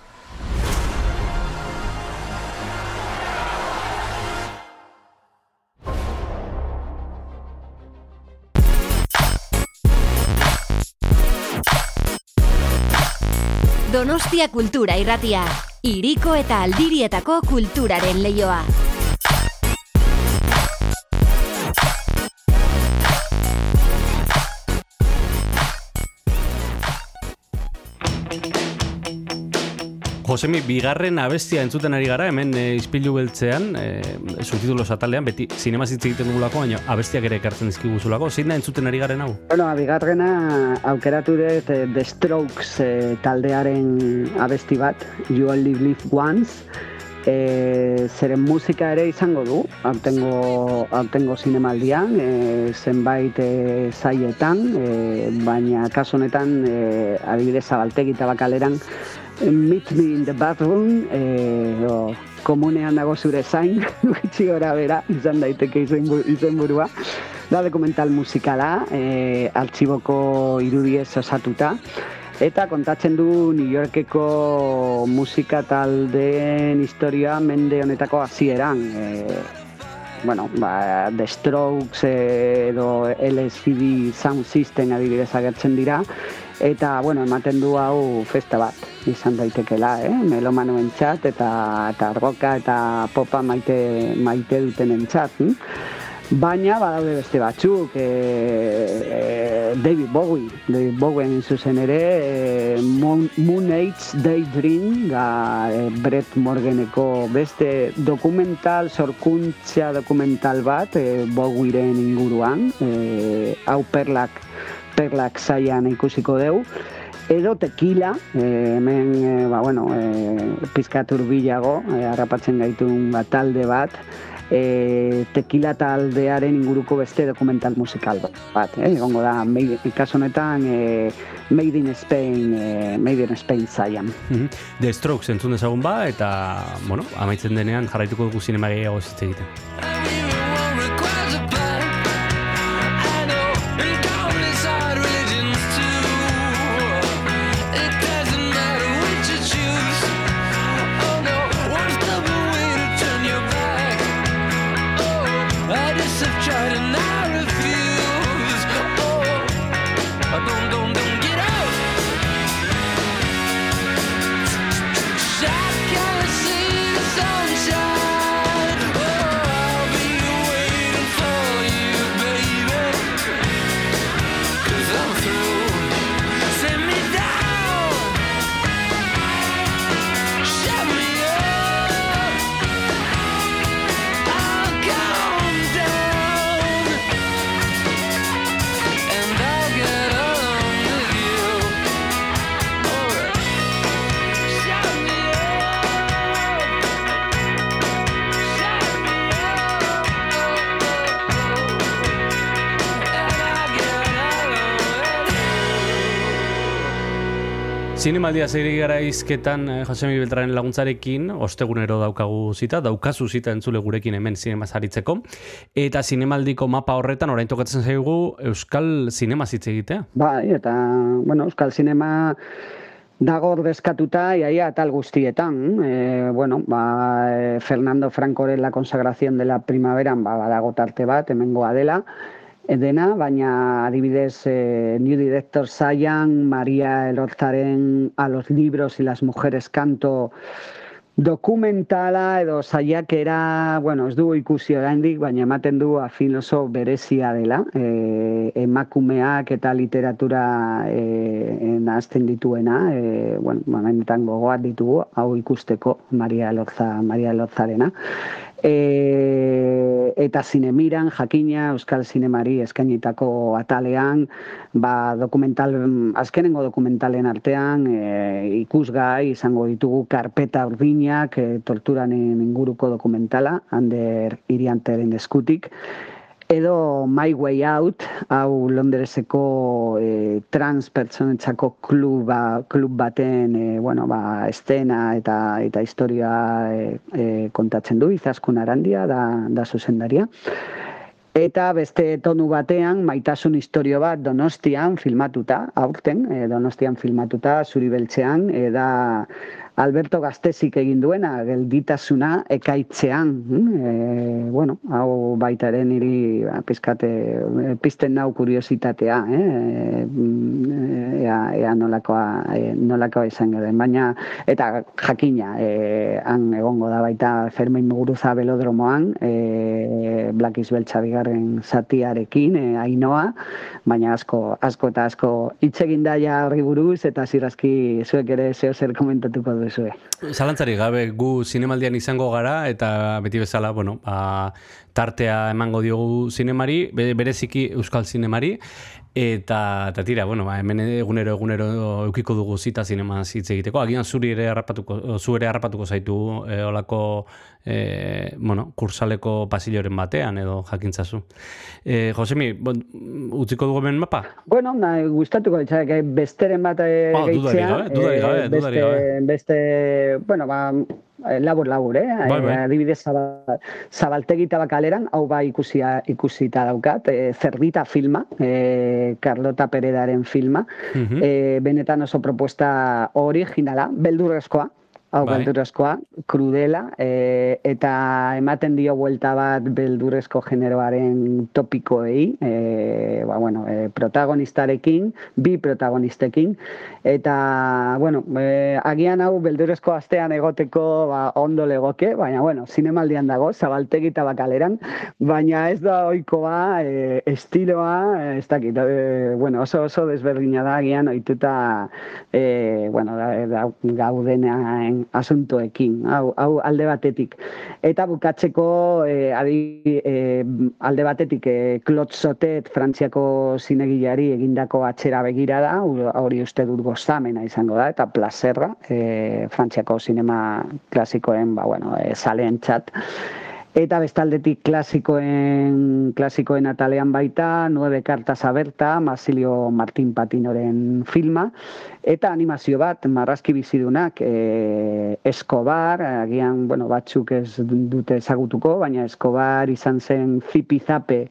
Donostia Kultura Irratia. Iriko eta aldirietako kulturaren leioa. Josemi, bigarren abestia entzuten ari gara, hemen e, izpilu beltzean, e, subtitulos atalean, beti sinema hitz egiten dugulako, baina abestiak ere ekartzen dizkiguzulako. Zein da entzuten ari garen hau? Bueno, bigarrena aukeratu dut eh, The Strokes eh, taldearen abesti bat, You Only Live Once, e, zeren musika ere izango du, aurtengo, aurtengo zinemaldian, e, zenbait e, zaietan, e, baina kasu honetan, e, adibidez zabaltegi eta bakaleran, e, Meet Me in the Bathroom, e, o, komunean dago zure zain, [laughs] gutxi gora bera, izan daiteke izenbu, izenburua. Da dokumental musikala, e, artxiboko irudiez osatuta, eta kontatzen du New Yorkeko musika taldeen historia mende honetako hasieran. E, bueno, ba, The Strokes eh, edo LCD Sound System adibidez agertzen dira, eta bueno, ematen du hau festa bat izan daitekela, eh? melomanoen txat, eta, eta roka eta popa maite, maite duten entzat. Hm? Baina badaude beste batzuk, e, David Bowie, David Bowie zuzen ere, e, Moon, Moon Age Daydream, ga, e, Brett Morganeko beste dokumental, sorkuntza dokumental bat, e, Bowieren inguruan, e, hau perlak, perlak zaian ikusiko deu, edo tequila, e, hemen, e, ba, bueno, e, pizkatur bilago, e, harrapatzen gaitun bat talde bat, e, tequila taldearen inguruko beste dokumental musikal bat, eh? egongo da, made, kasu honetan e, Made in Spain, e, Made in Spain zaian. Mhm. The Strokes entzun dezagun ba, eta, bueno, amaitzen denean jarraituko dugu zinema gehiago ez egiten. Zinemaldia zeiri gara izketan eh, Josemi Beltranen laguntzarekin, ostegunero daukagu zita, daukazu zita entzule gurekin hemen zinema zaritzeko. Eta zinemaldiko mapa horretan, orain tokatzen zaigu, Euskal Zinema zitze egitea. Bai, eta, bueno, Euskal Zinema dago ordezkatuta iaia tal guztietan. E, bueno, ba, e, Fernando Francoren la consagración de la primavera ba, badago tarte bat, hemengoa dela, dena, baina adibidez eh, New Director Zaian, Maria Elorzaren A los libros y las mujeres canto dokumentala edo saiakera, bueno, ez dugu ikusi oraindik, baina ematen du afin oso berezia dela, e, emakumeak eta literatura e, nahazten dituena, e, bueno, momentan gogoat ditugu, hau ikusteko Maria Elorza, Maria Elorzarena. E, eta zinemiran, jakina, Euskal Zinemari eskainitako atalean, ba, dokumental, azkenengo dokumentalen artean, e, ikusgai izango ditugu karpeta urdinak, e, torturanen inguruko dokumentala, Ander Irianteren eskutik, edo My Way Out, hau Londreseko e, trans pertsonentzako kluba, klub baten e, bueno, ba, estena eta eta historia e, e, kontatzen du, izaskun arandia da, da zuzendaria. Eta beste tonu batean, maitasun historio bat donostian filmatuta, aurten, e, donostian filmatuta, zuri beltzean, e, da Alberto Gaztezik egin duena, gelditasuna ekaitzean. E, bueno, hau baita ere niri ba, pizkate, e, pizten nau kuriositatea, eh? E, ea, ea nolakoa, e, nolakoa izango den. Baina, eta jakina, e, han egongo da baita Fermin Muguruza belodromoan, e, Black is Beltza bigarren zatiarekin, e, ainoa, baina asko, asko eta asko hitz egin ja horri buruz, eta zirazki zuek ere zeo zer komentatuko duzue. Zalantzari gabe gu zinemaldian izango gara eta beti bezala, bueno, ba, tartea emango diogu zinemari, be- bereziki euskal zinemari, eta, eta tira, bueno, ba, hemen egunero egunero eukiko dugu zita zinema hitz egiteko. Agian zuri ere harrapatuko, zu ere harrapatuko zaitu e, olako, e, bueno, kursaleko pasilloren batean edo jakintzazu. E, Josemi, bon, utziko dugu hemen mapa? Bueno, na, gustatuko ditzak, besteren bat eh, Ah, dudarik gehitzea. gabe, dudarik gabe, eh, dudarik gabe. beste, beste, bueno, ba, eh, labur labur, eh? Bai, bai. Eh, Adibidez zabal, zabaltegi tabakaleran, hau bai ikusia, ikusita daukat, eh, Zerdita filma, eh, Carlota Peredaren filma, Mhm. eh, benetan oso propuesta originala, beldurrezkoa, hau Bai. beldurrezkoa, krudela, e, eta ematen dio buelta bat beldurrezko generoaren topikoei, e, ba, bueno, e, protagonistarekin, bi protagonistekin, eta, bueno, e, agian hau beldurrezko astean egoteko ba, ondo legoke, baina, bueno, zinemaldian dago, zabaltegi eta bakaleran, baina ez da ohikoa e, estiloa, ez dakit, e, bueno, oso oso desberdina da agian ohituta e, bueno, da, da, gaudenaen asuntoekin, hau, hau alde batetik. Eta bukatzeko e, adi, e, alde batetik e, Claude Sotet Frantziako zinegilari egindako atzera begira da, hori uste dut gozamena izango da, eta plazerra, e, Frantziako zinema klasikoen, ba, bueno, e, zaleen Eta bestaldetik klasikoen, klasikoen atalean baita, Nueve Cartas Aberta, Masilio Martin Patinoren filma, eta animazio bat, marrazki bizidunak, e, Escobar, agian, bueno, batzuk ez dute ezagutuko, baina Escobar izan zen zipizape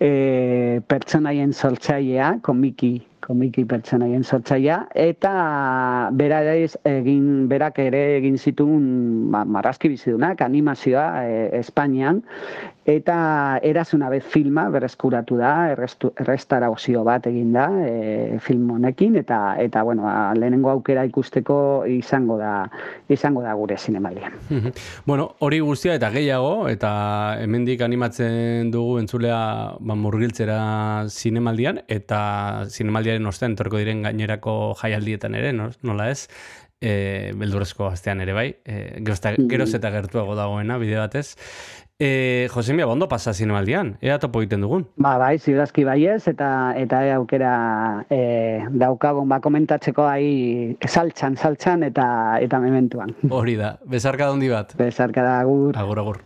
e, pertsonaien sortzailea, komiki komiki pertsonaien sortzailea eta bera egin berak ere egin zituen ba, marrazki bizidunak animazioa e, Espainian eta erazuna bez filma berreskuratu da errestarazio bat egin da e, film honekin eta eta bueno ba, lehenengo aukera ikusteko izango da izango da gure zinemaldian. Mhm. bueno, hori guztia eta gehiago, eta hemendik animatzen dugu entzulea ba, murgiltzera zinemaldian, eta zinemaldiaren ostean etorko diren gainerako jaialdietan ere, no- nola ez, e, beldurrezko astean ere bai, e, geroz, eta, geroz eta gertuago dagoena, bide batez. E, Josemia, bondo pasa zinemaldian, ea topo egiten dugun. Ba, bai, ziurazki baiez, eta eta ea aukera e, daukagun ba komentatzeko ai saltzan, saltzan eta eta mementuan. Hori da, bezarka handi bat. Bezarka da agur. Agur, agur.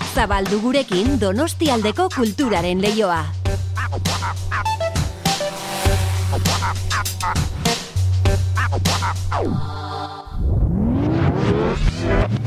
Zabaldu gurekin Donostialdeko kulturaren leioa. Yeah.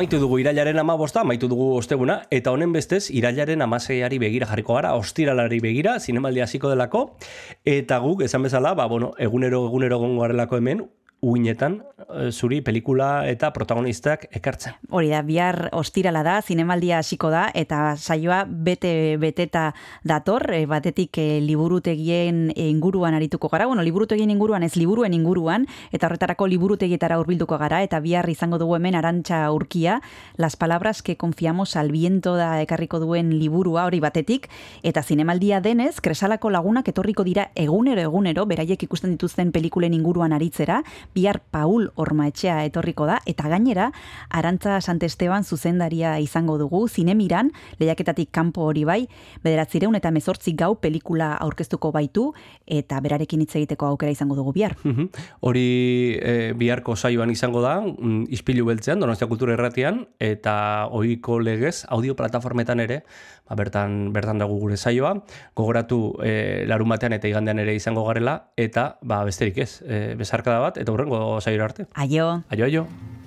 Amaitu dugu irailaren amabosta, amaitu dugu osteguna, eta honen bestez, irailaren amaseiari begira jarriko gara, ostiralari begira, zinemaldi hasiko delako, eta guk, esan bezala, ba, bueno, egunero, egunero gongo hemen, uinetan, eh, zuri pelikula eta protagonistak ekartzen. Hori da, bihar ostirala da, zinemaldia hasiko da, eta saioa bete beteta dator, e, batetik e, liburutegien inguruan arituko gara, bueno, liburutegien inguruan ez liburuen inguruan, eta horretarako liburutegietara hurbilduko gara, eta bihar izango dugu hemen arantxa urkia, las palabras que confiamos al viento da ekarriko duen liburua hori batetik, eta zinemaldia denez, kresalako lagunak etorriko dira egunero egunero, beraiek ikusten dituzten pelikulen inguruan aritzera, bihar Paul Ormaetxea etorriko da, eta gainera, Arantza Santesteban zuzendaria izango dugu, zinemiran, lehiaketatik kanpo hori bai, bederatzireun eta mezortzi gau pelikula aurkeztuko baitu, eta berarekin hitz egiteko aukera izango dugu bihar. Mhm. Hori e, biharko saioan izango da, mm, ispilu beltzean, Donostia Kultura Erratian, eta ohiko legez, audio plataformetan ere, ba, bertan, bertan dago gure saioa, gogoratu e, larun batean eta igandean ere izango garela, eta ba, besterik ez, e, bezarkada bat, eta hurrengo saioa arte. Aio! Aio, aio.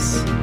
Peace.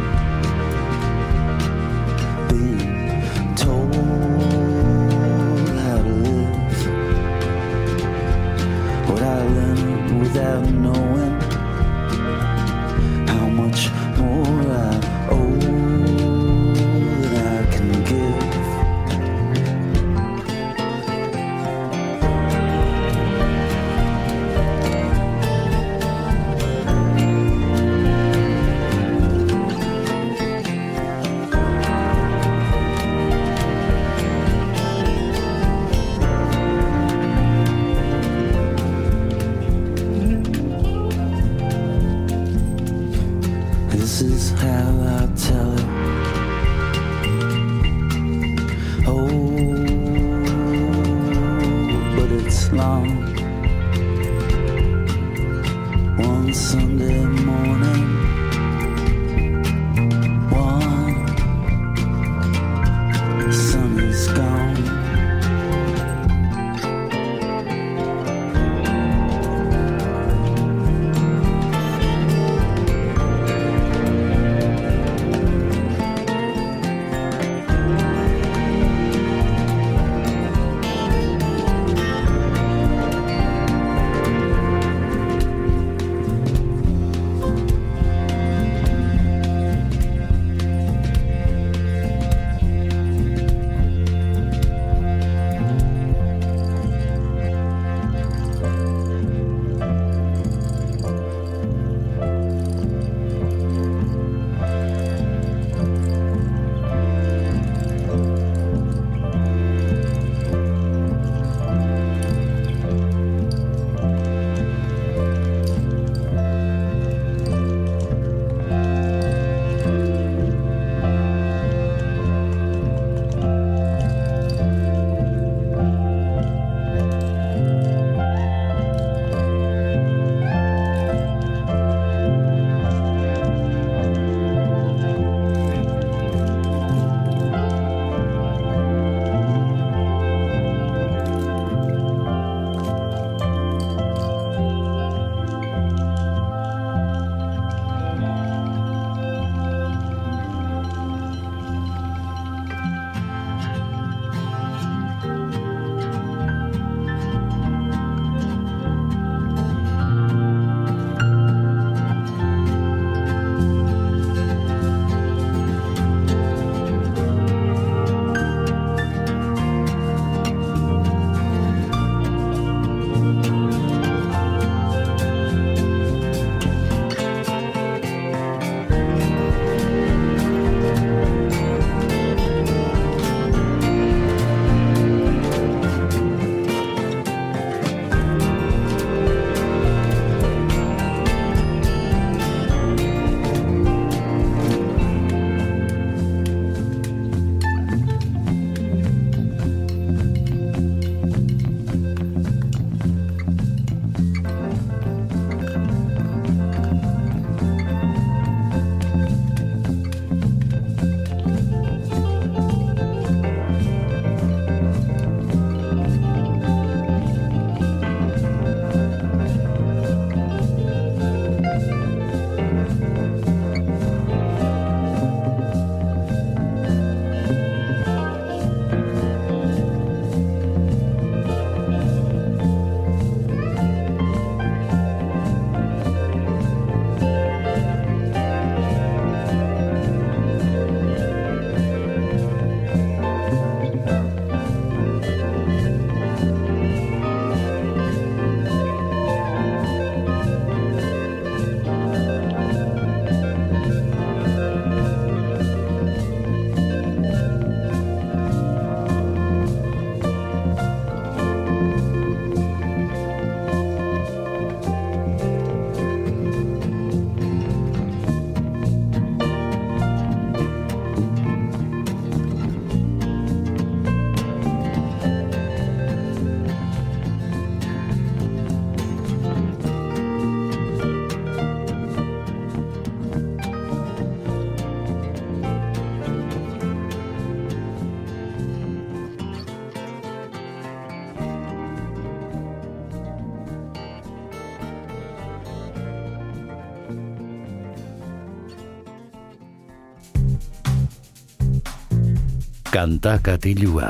Kanta katilua.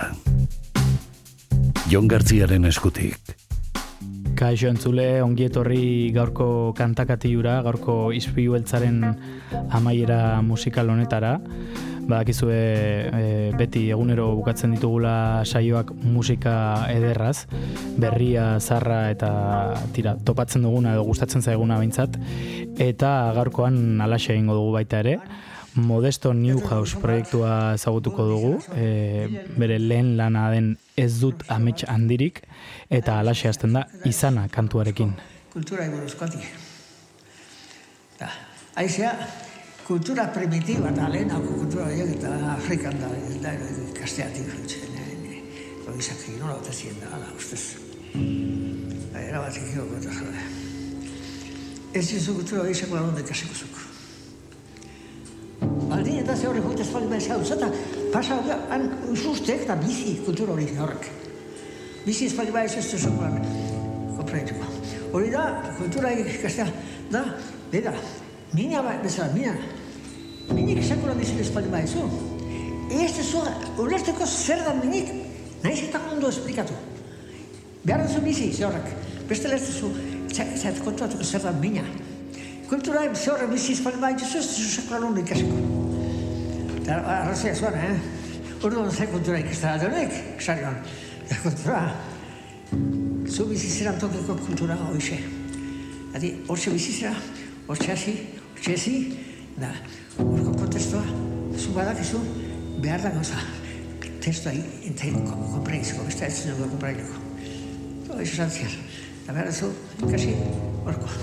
Jon Gartziaren eskutik. Kaixo entzule, ongi etorri gaurko kantakatiura, gaurko izpiu beltzaren amaiera musikal honetara. Badakizue e, beti egunero bukatzen ditugula saioak musika ederraz, berria, zarra eta tira, topatzen duguna edo gustatzen zaiguna behintzat. Eta gaurkoan alaxe egingo dugu baita ere. Modesto Newhouse proiektua ezagutuko dugu, e, bere lehen lana den ez dut amets handirik, eta alaxe hasten da izana kantuarekin. kultura buruzkotik. Da, aizea, kultura primitiva eta lehenako kultura horiek eta Afrikan da, da ikasteatik jutzen. Oizak nola ote zien da, ala, ustez. Da, era bat ikiko gota. Ez izu kultura hori sekula ikasiko zuko. Baldin eta ze horre jute espaldi behar zau, zeta pasa han usustek eta bizi kultura hori horrek. Bizi espaldi behar ez ez sekulan kompreituko. Hori da, kultura ikastea, da, bera, mina ba, bezala, mina. Minik sekula bizile espaldi behar zu. Ez ez zu, ulerteko zer da minik, nahiz eta ondo esplikatu. Behar duzu bizi, ze horrek. Beste ez zu, zait kontuatuko zer da mina. Kultura ze horrek bizi espaldi behar zu, ez zu sekula ondo ikasiko. Eta arrazia zuan, eh? Orduan ze kultura ikastea adonek, sarion. Kultura, zu bizizeran tokiko kultura hoize. Adi, hortxe bizizera, hortxe hasi, hortxe ezi, da, horko kontestua, zu badakizu, behar da gauza, testua integin kompreizko, beste ez zineko kompreizko. Hoiz esan zian, da behar zu, ikasi, horko.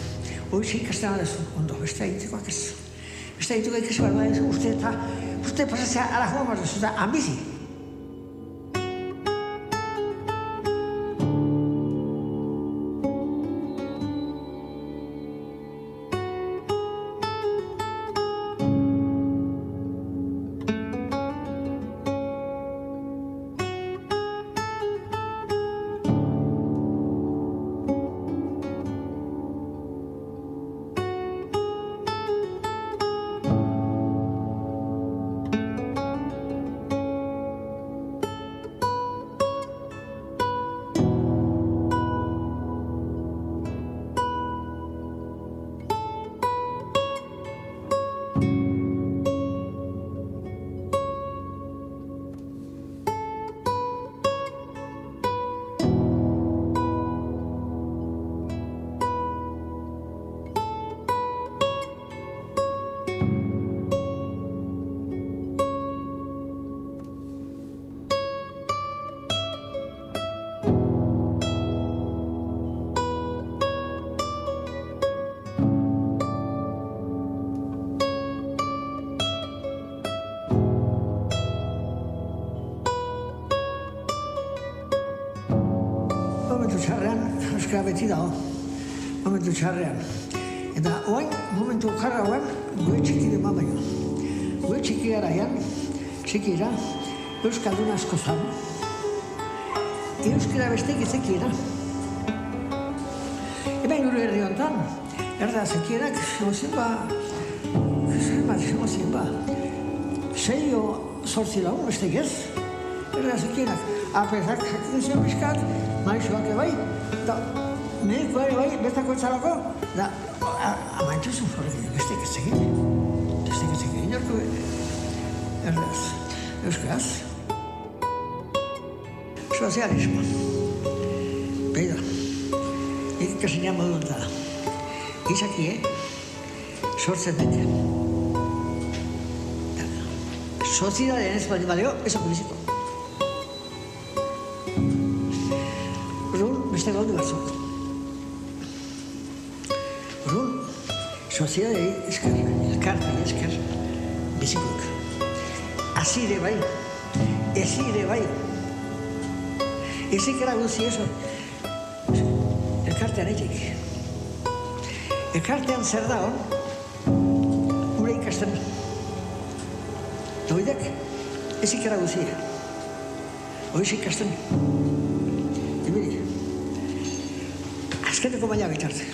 Hoiz ikasten adazu, ondo, beste egitekoak ez. Beste egitekoak ikasi behar badakizu, uste eta, uste pasazea ala joan behar duzu, da, ambizi. Euskara beti dago, momentu txarrean. Eta oain, momentu okarra oain, gue txiki dema baino. Gue txiki garaian, txikira, euskaldun asko zan. Euskara bestek ezekiera. Hemen gure herri honetan, erda zekierak, emozien ba, zer bat, emozien ba, sei o sortzi lagun bestek ez, erda zekierak. Apezak, jakin zion bizkat, maixoak bai, eta medikoa ere bai, bestako etxalako, da, amaitzu zuen horrekin, bestek ez egin. Bestek ez egin, inorko, erdaz, euskaraz. Sozialismo. Beida, ikasina modu da. Izaki, eh? Sortzen dute. Sozidadean ez bali balio, ez biziko. Soziadei esker, elkartei esker, bizikok. Azire bai, ezire bai. Ezik eraguzi eso, elkartean etik. Elkartean zer da hon, gure ikasten. Doidek, ezik eraguzi. Hoiz ikasten. Ibili. Azkeneko maila bitarte.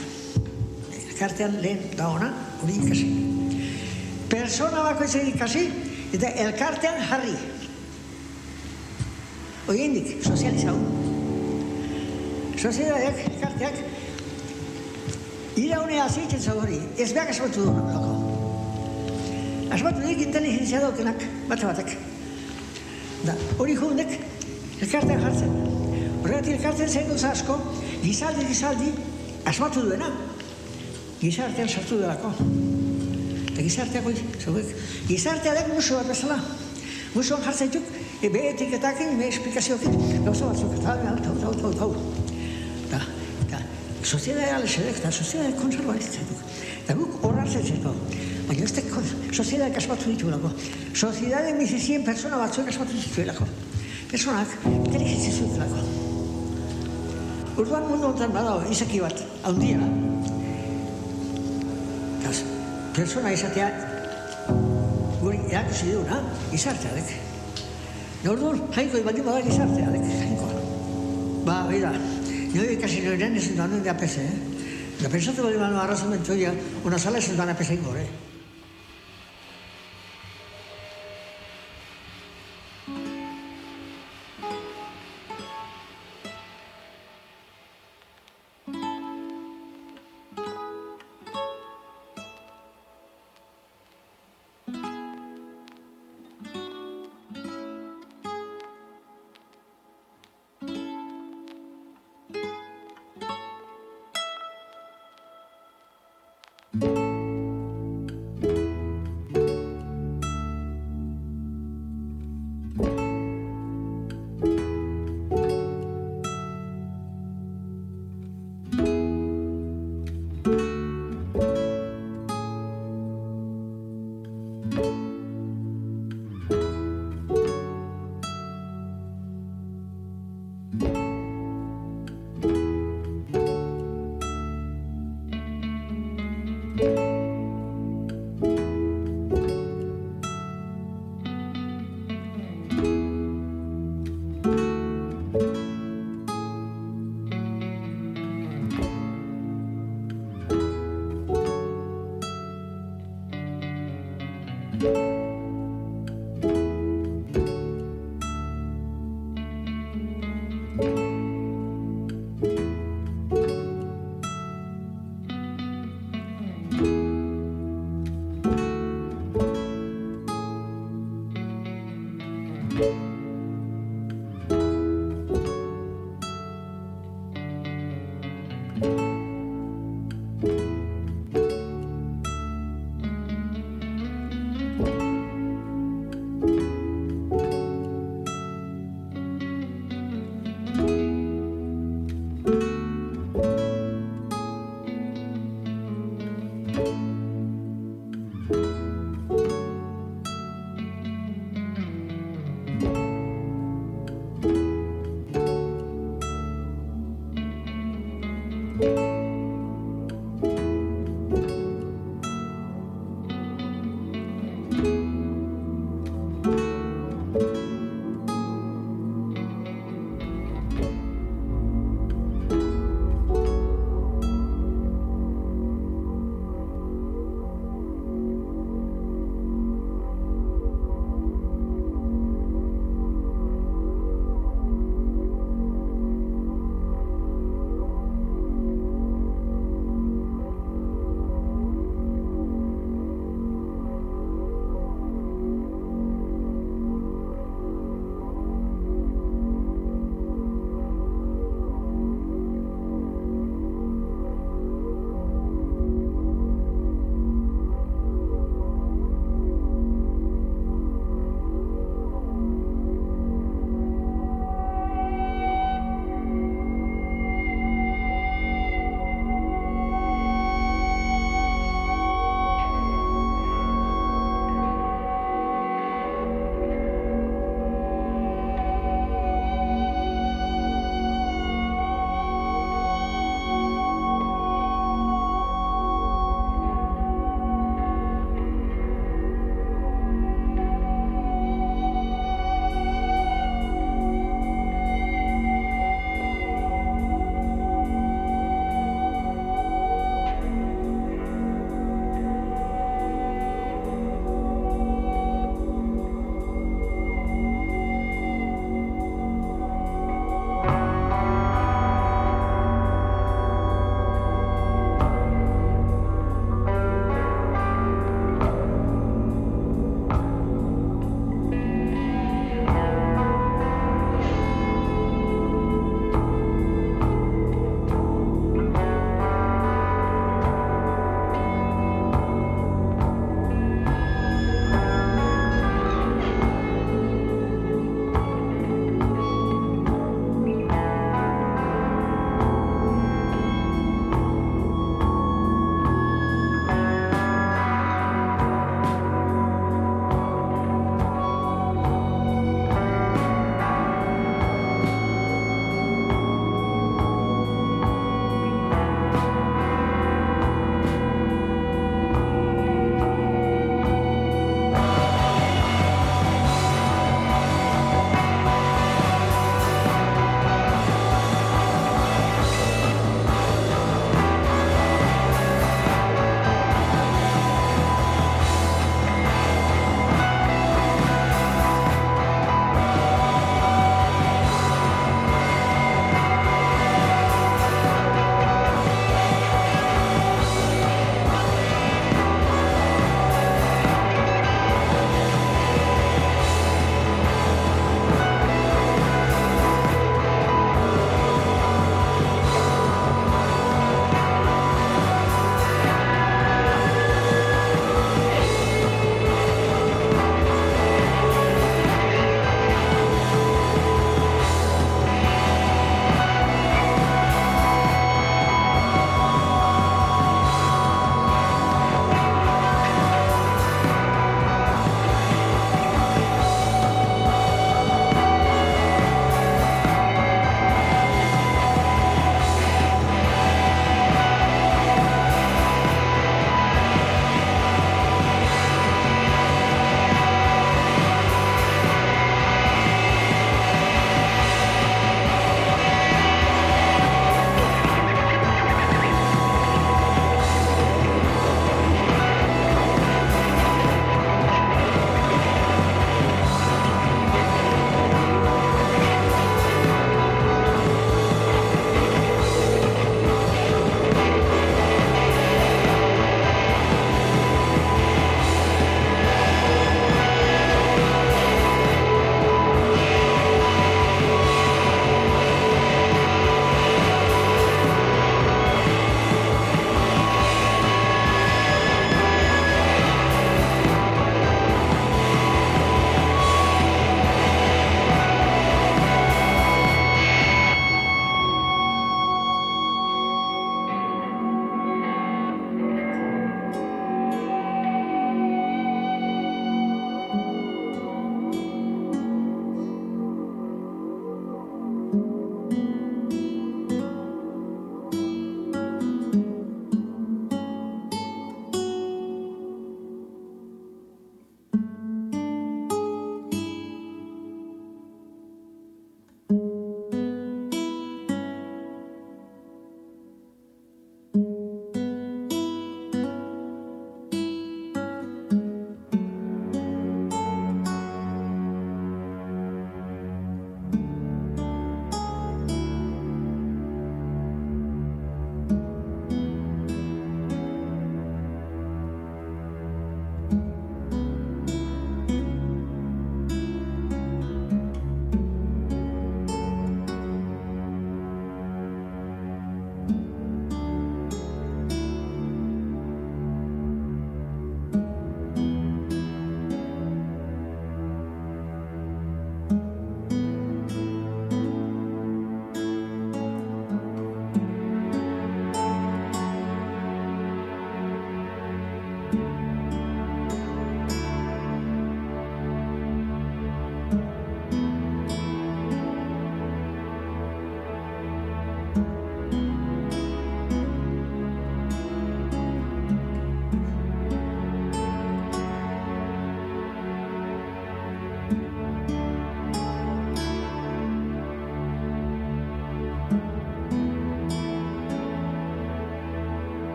Elkartean lehen da ona, hori ikasi. Persona bakoitzak ikasi, eta elkartean jarri. Oiendik, sozializau. Sozializadeak, elkarteak, iraunea zitzen zauri, ez behar asmatu du lako. Asmatu dik inteligentzia daukenak, bat batek. Da, hori junek, elkartean jartzen. Horregatik elkartean zen asko, gizaldi, gizaldi, asmatu duena. Gizartean sartu delako. Eta gizarteak hori, zeuek. Gizartea dek musu bat bezala. Musuan jartzen duk, e, be etiketakin, be esplikazioekin, gauza batzuk, eta hau, hau, hau, hau, hau. Da, da, soziedadea alexedek, eta soziedadea konservaritzen duk. Eta guk hor hartzen zeko. Baina ez teko, soziedadea kasmatu ditulako. Soziedadea bizizien persona batzuek kasmatu dituelako. Personak, inteligentzia zutelako. Urduan mundu honetan badago, izaki bat, handia. Eta, persona izatea, guri erakusi duna, gizartea dek. Orduan, jainko baldin bada gizartea dek. Ba, oida, nio ikasi noren ezin duan nuen de apese, eh? Da pensatu baldin bada arrazamentu ya, una sala ezin duan apese ingo, eh?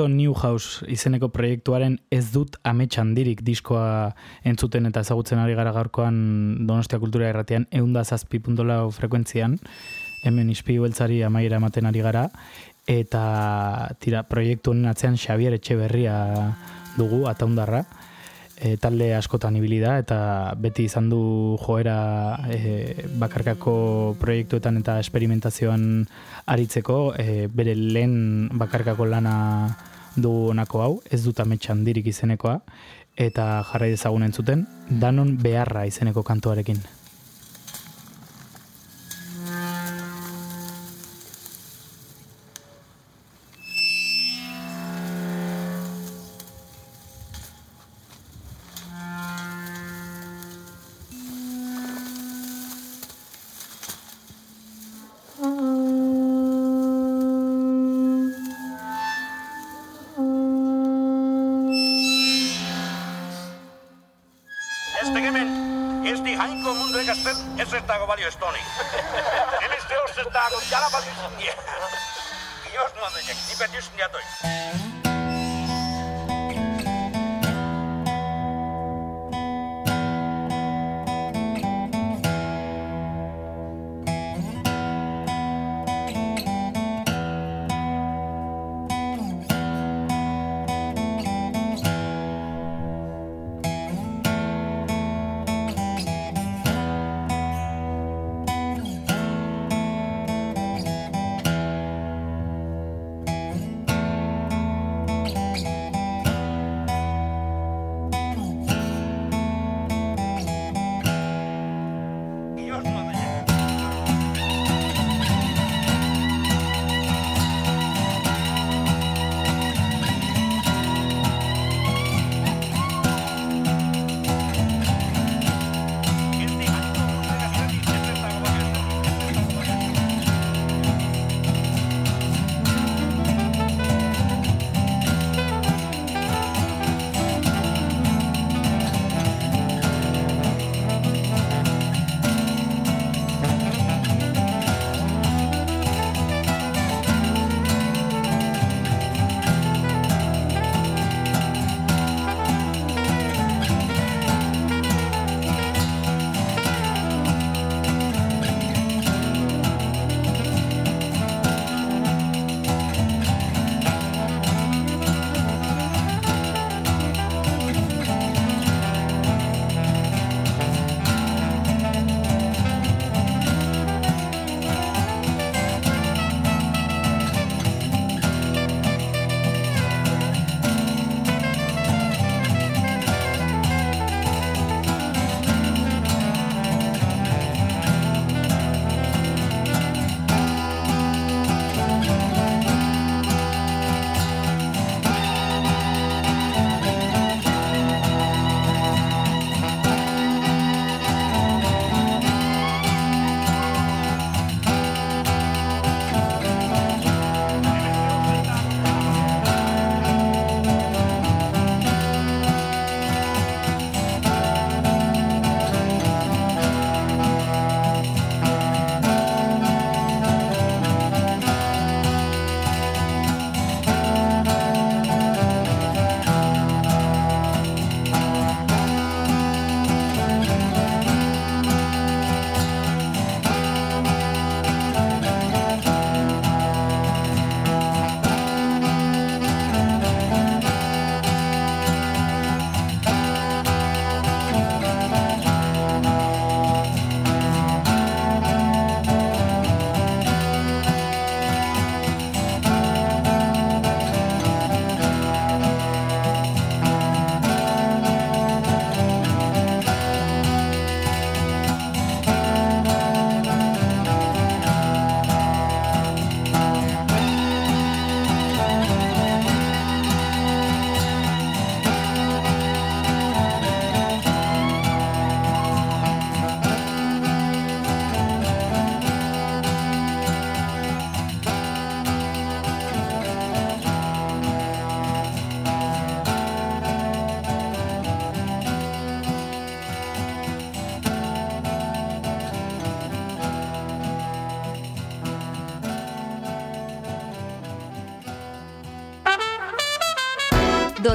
Modesto Newhouse izeneko proiektuaren ez dut amets handirik diskoa entzuten eta ezagutzen ari gara gaurkoan Donostia Kultura Erratean eunda zazpi puntolau frekuentzian, hemen izpi beltzari amaiera ematen ari gara, eta tira, proiektu honen atzean Xavier Etxeberria dugu, ataundarra, e, talde askotan ibili da eta beti izan du joera e, bakarkako proiektuetan eta esperimentazioan aritzeko. E, bere lehen bakarkako lana du honako hau, ez dut amets handirik izenekoa eta jarrai dezagun entzuten, danon beharra izeneko kantuarekin.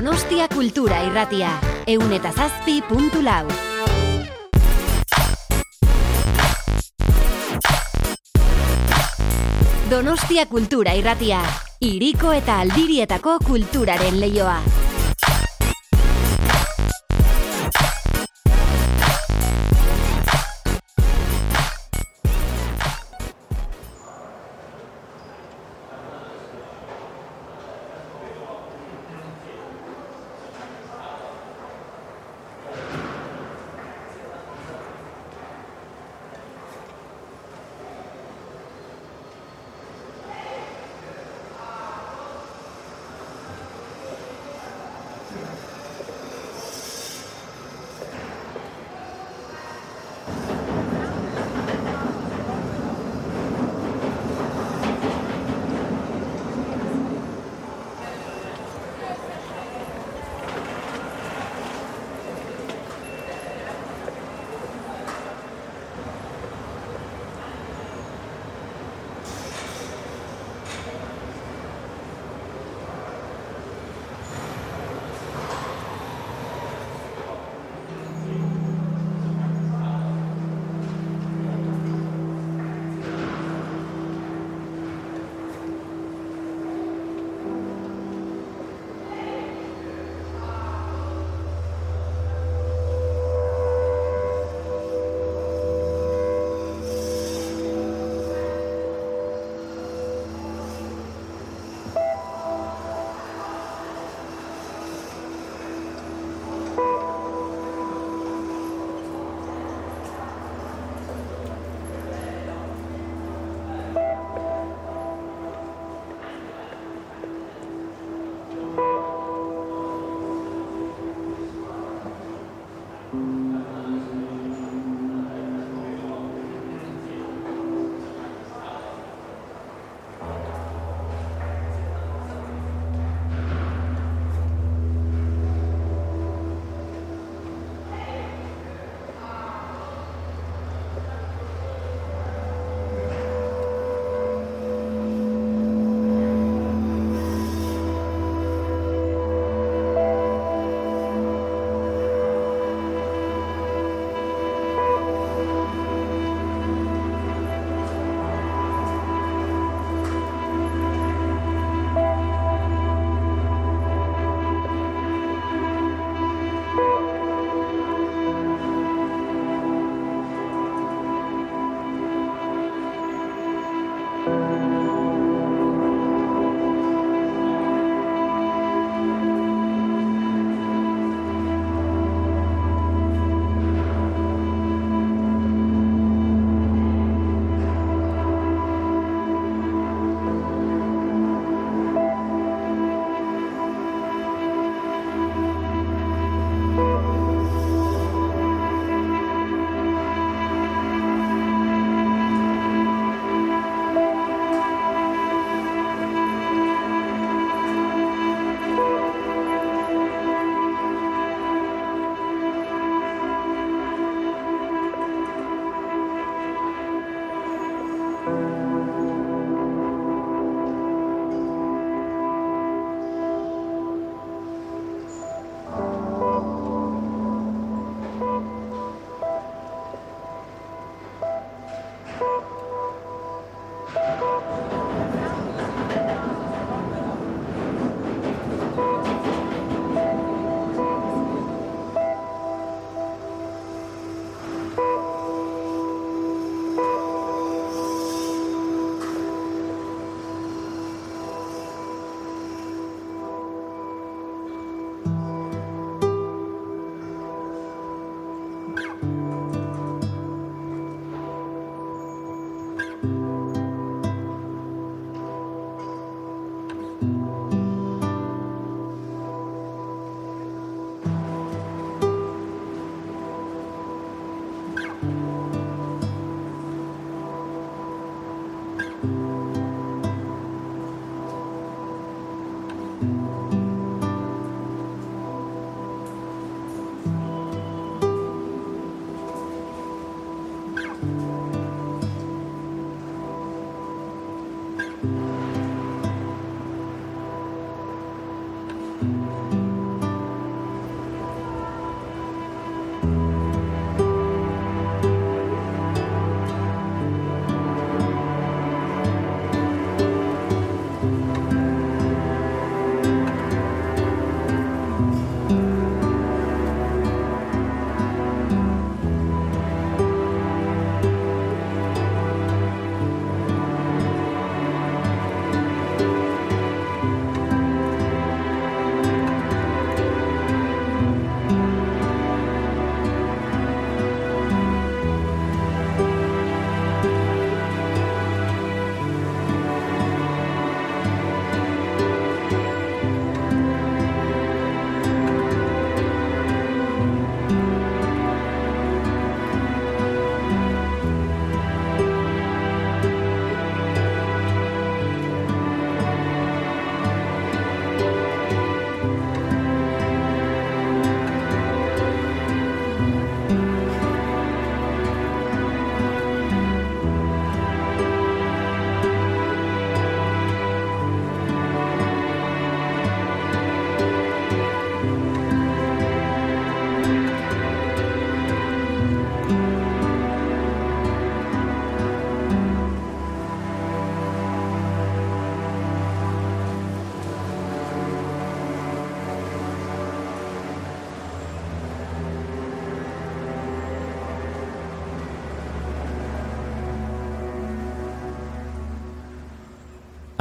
Donostia Kultura Irratia. Eun eta zazpi puntu lau. Donostia Kultura Irratia. Iriko eta aldirietako kulturaren leioa.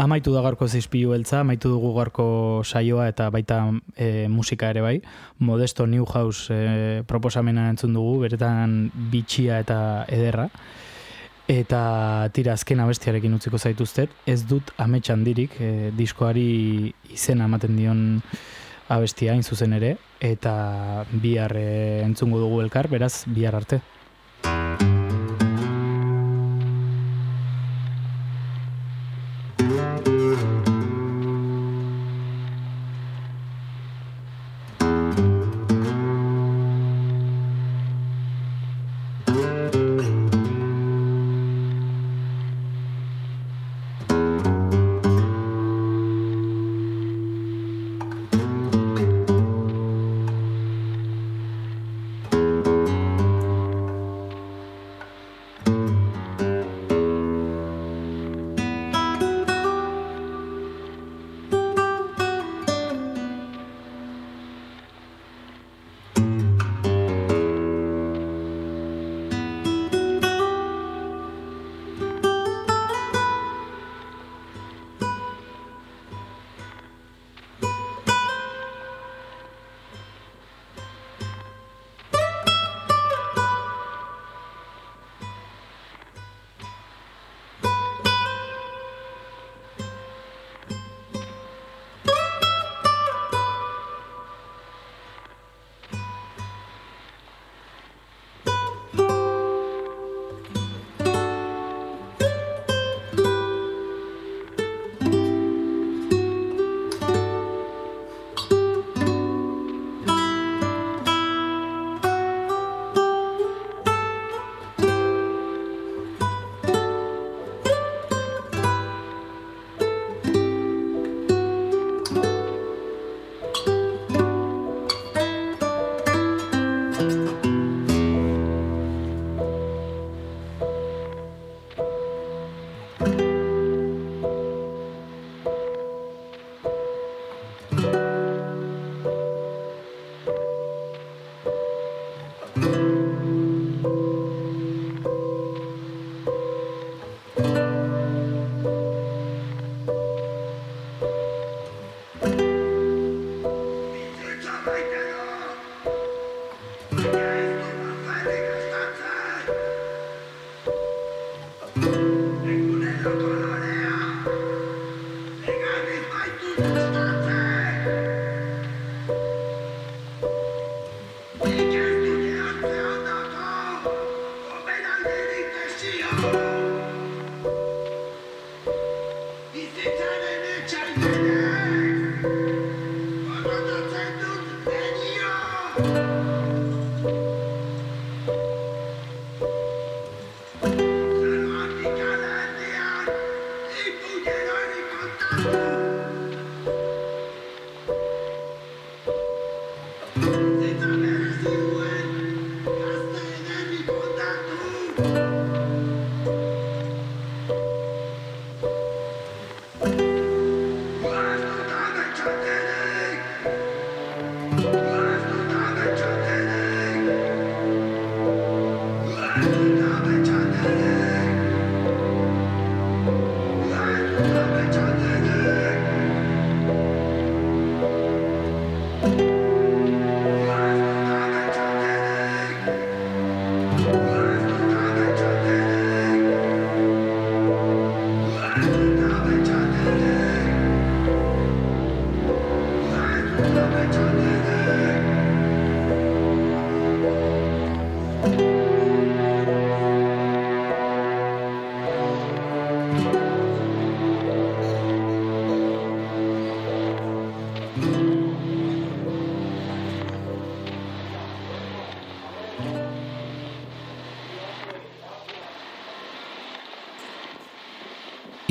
Amaitu da gaurko zizpilu beltza, amaitu dugu gaurko saioa eta baita e, musika ere bai. Modesto Newhouse e, proposamena entzun dugu, beretan bitxia eta ederra. Eta tira azken abestiarekin utziko zaituztet, ez dut amets handirik, e, diskoari izena ematen dion abestia hain zuzen ere, eta bihar e, entzungo dugu elkar, beraz bihar arte.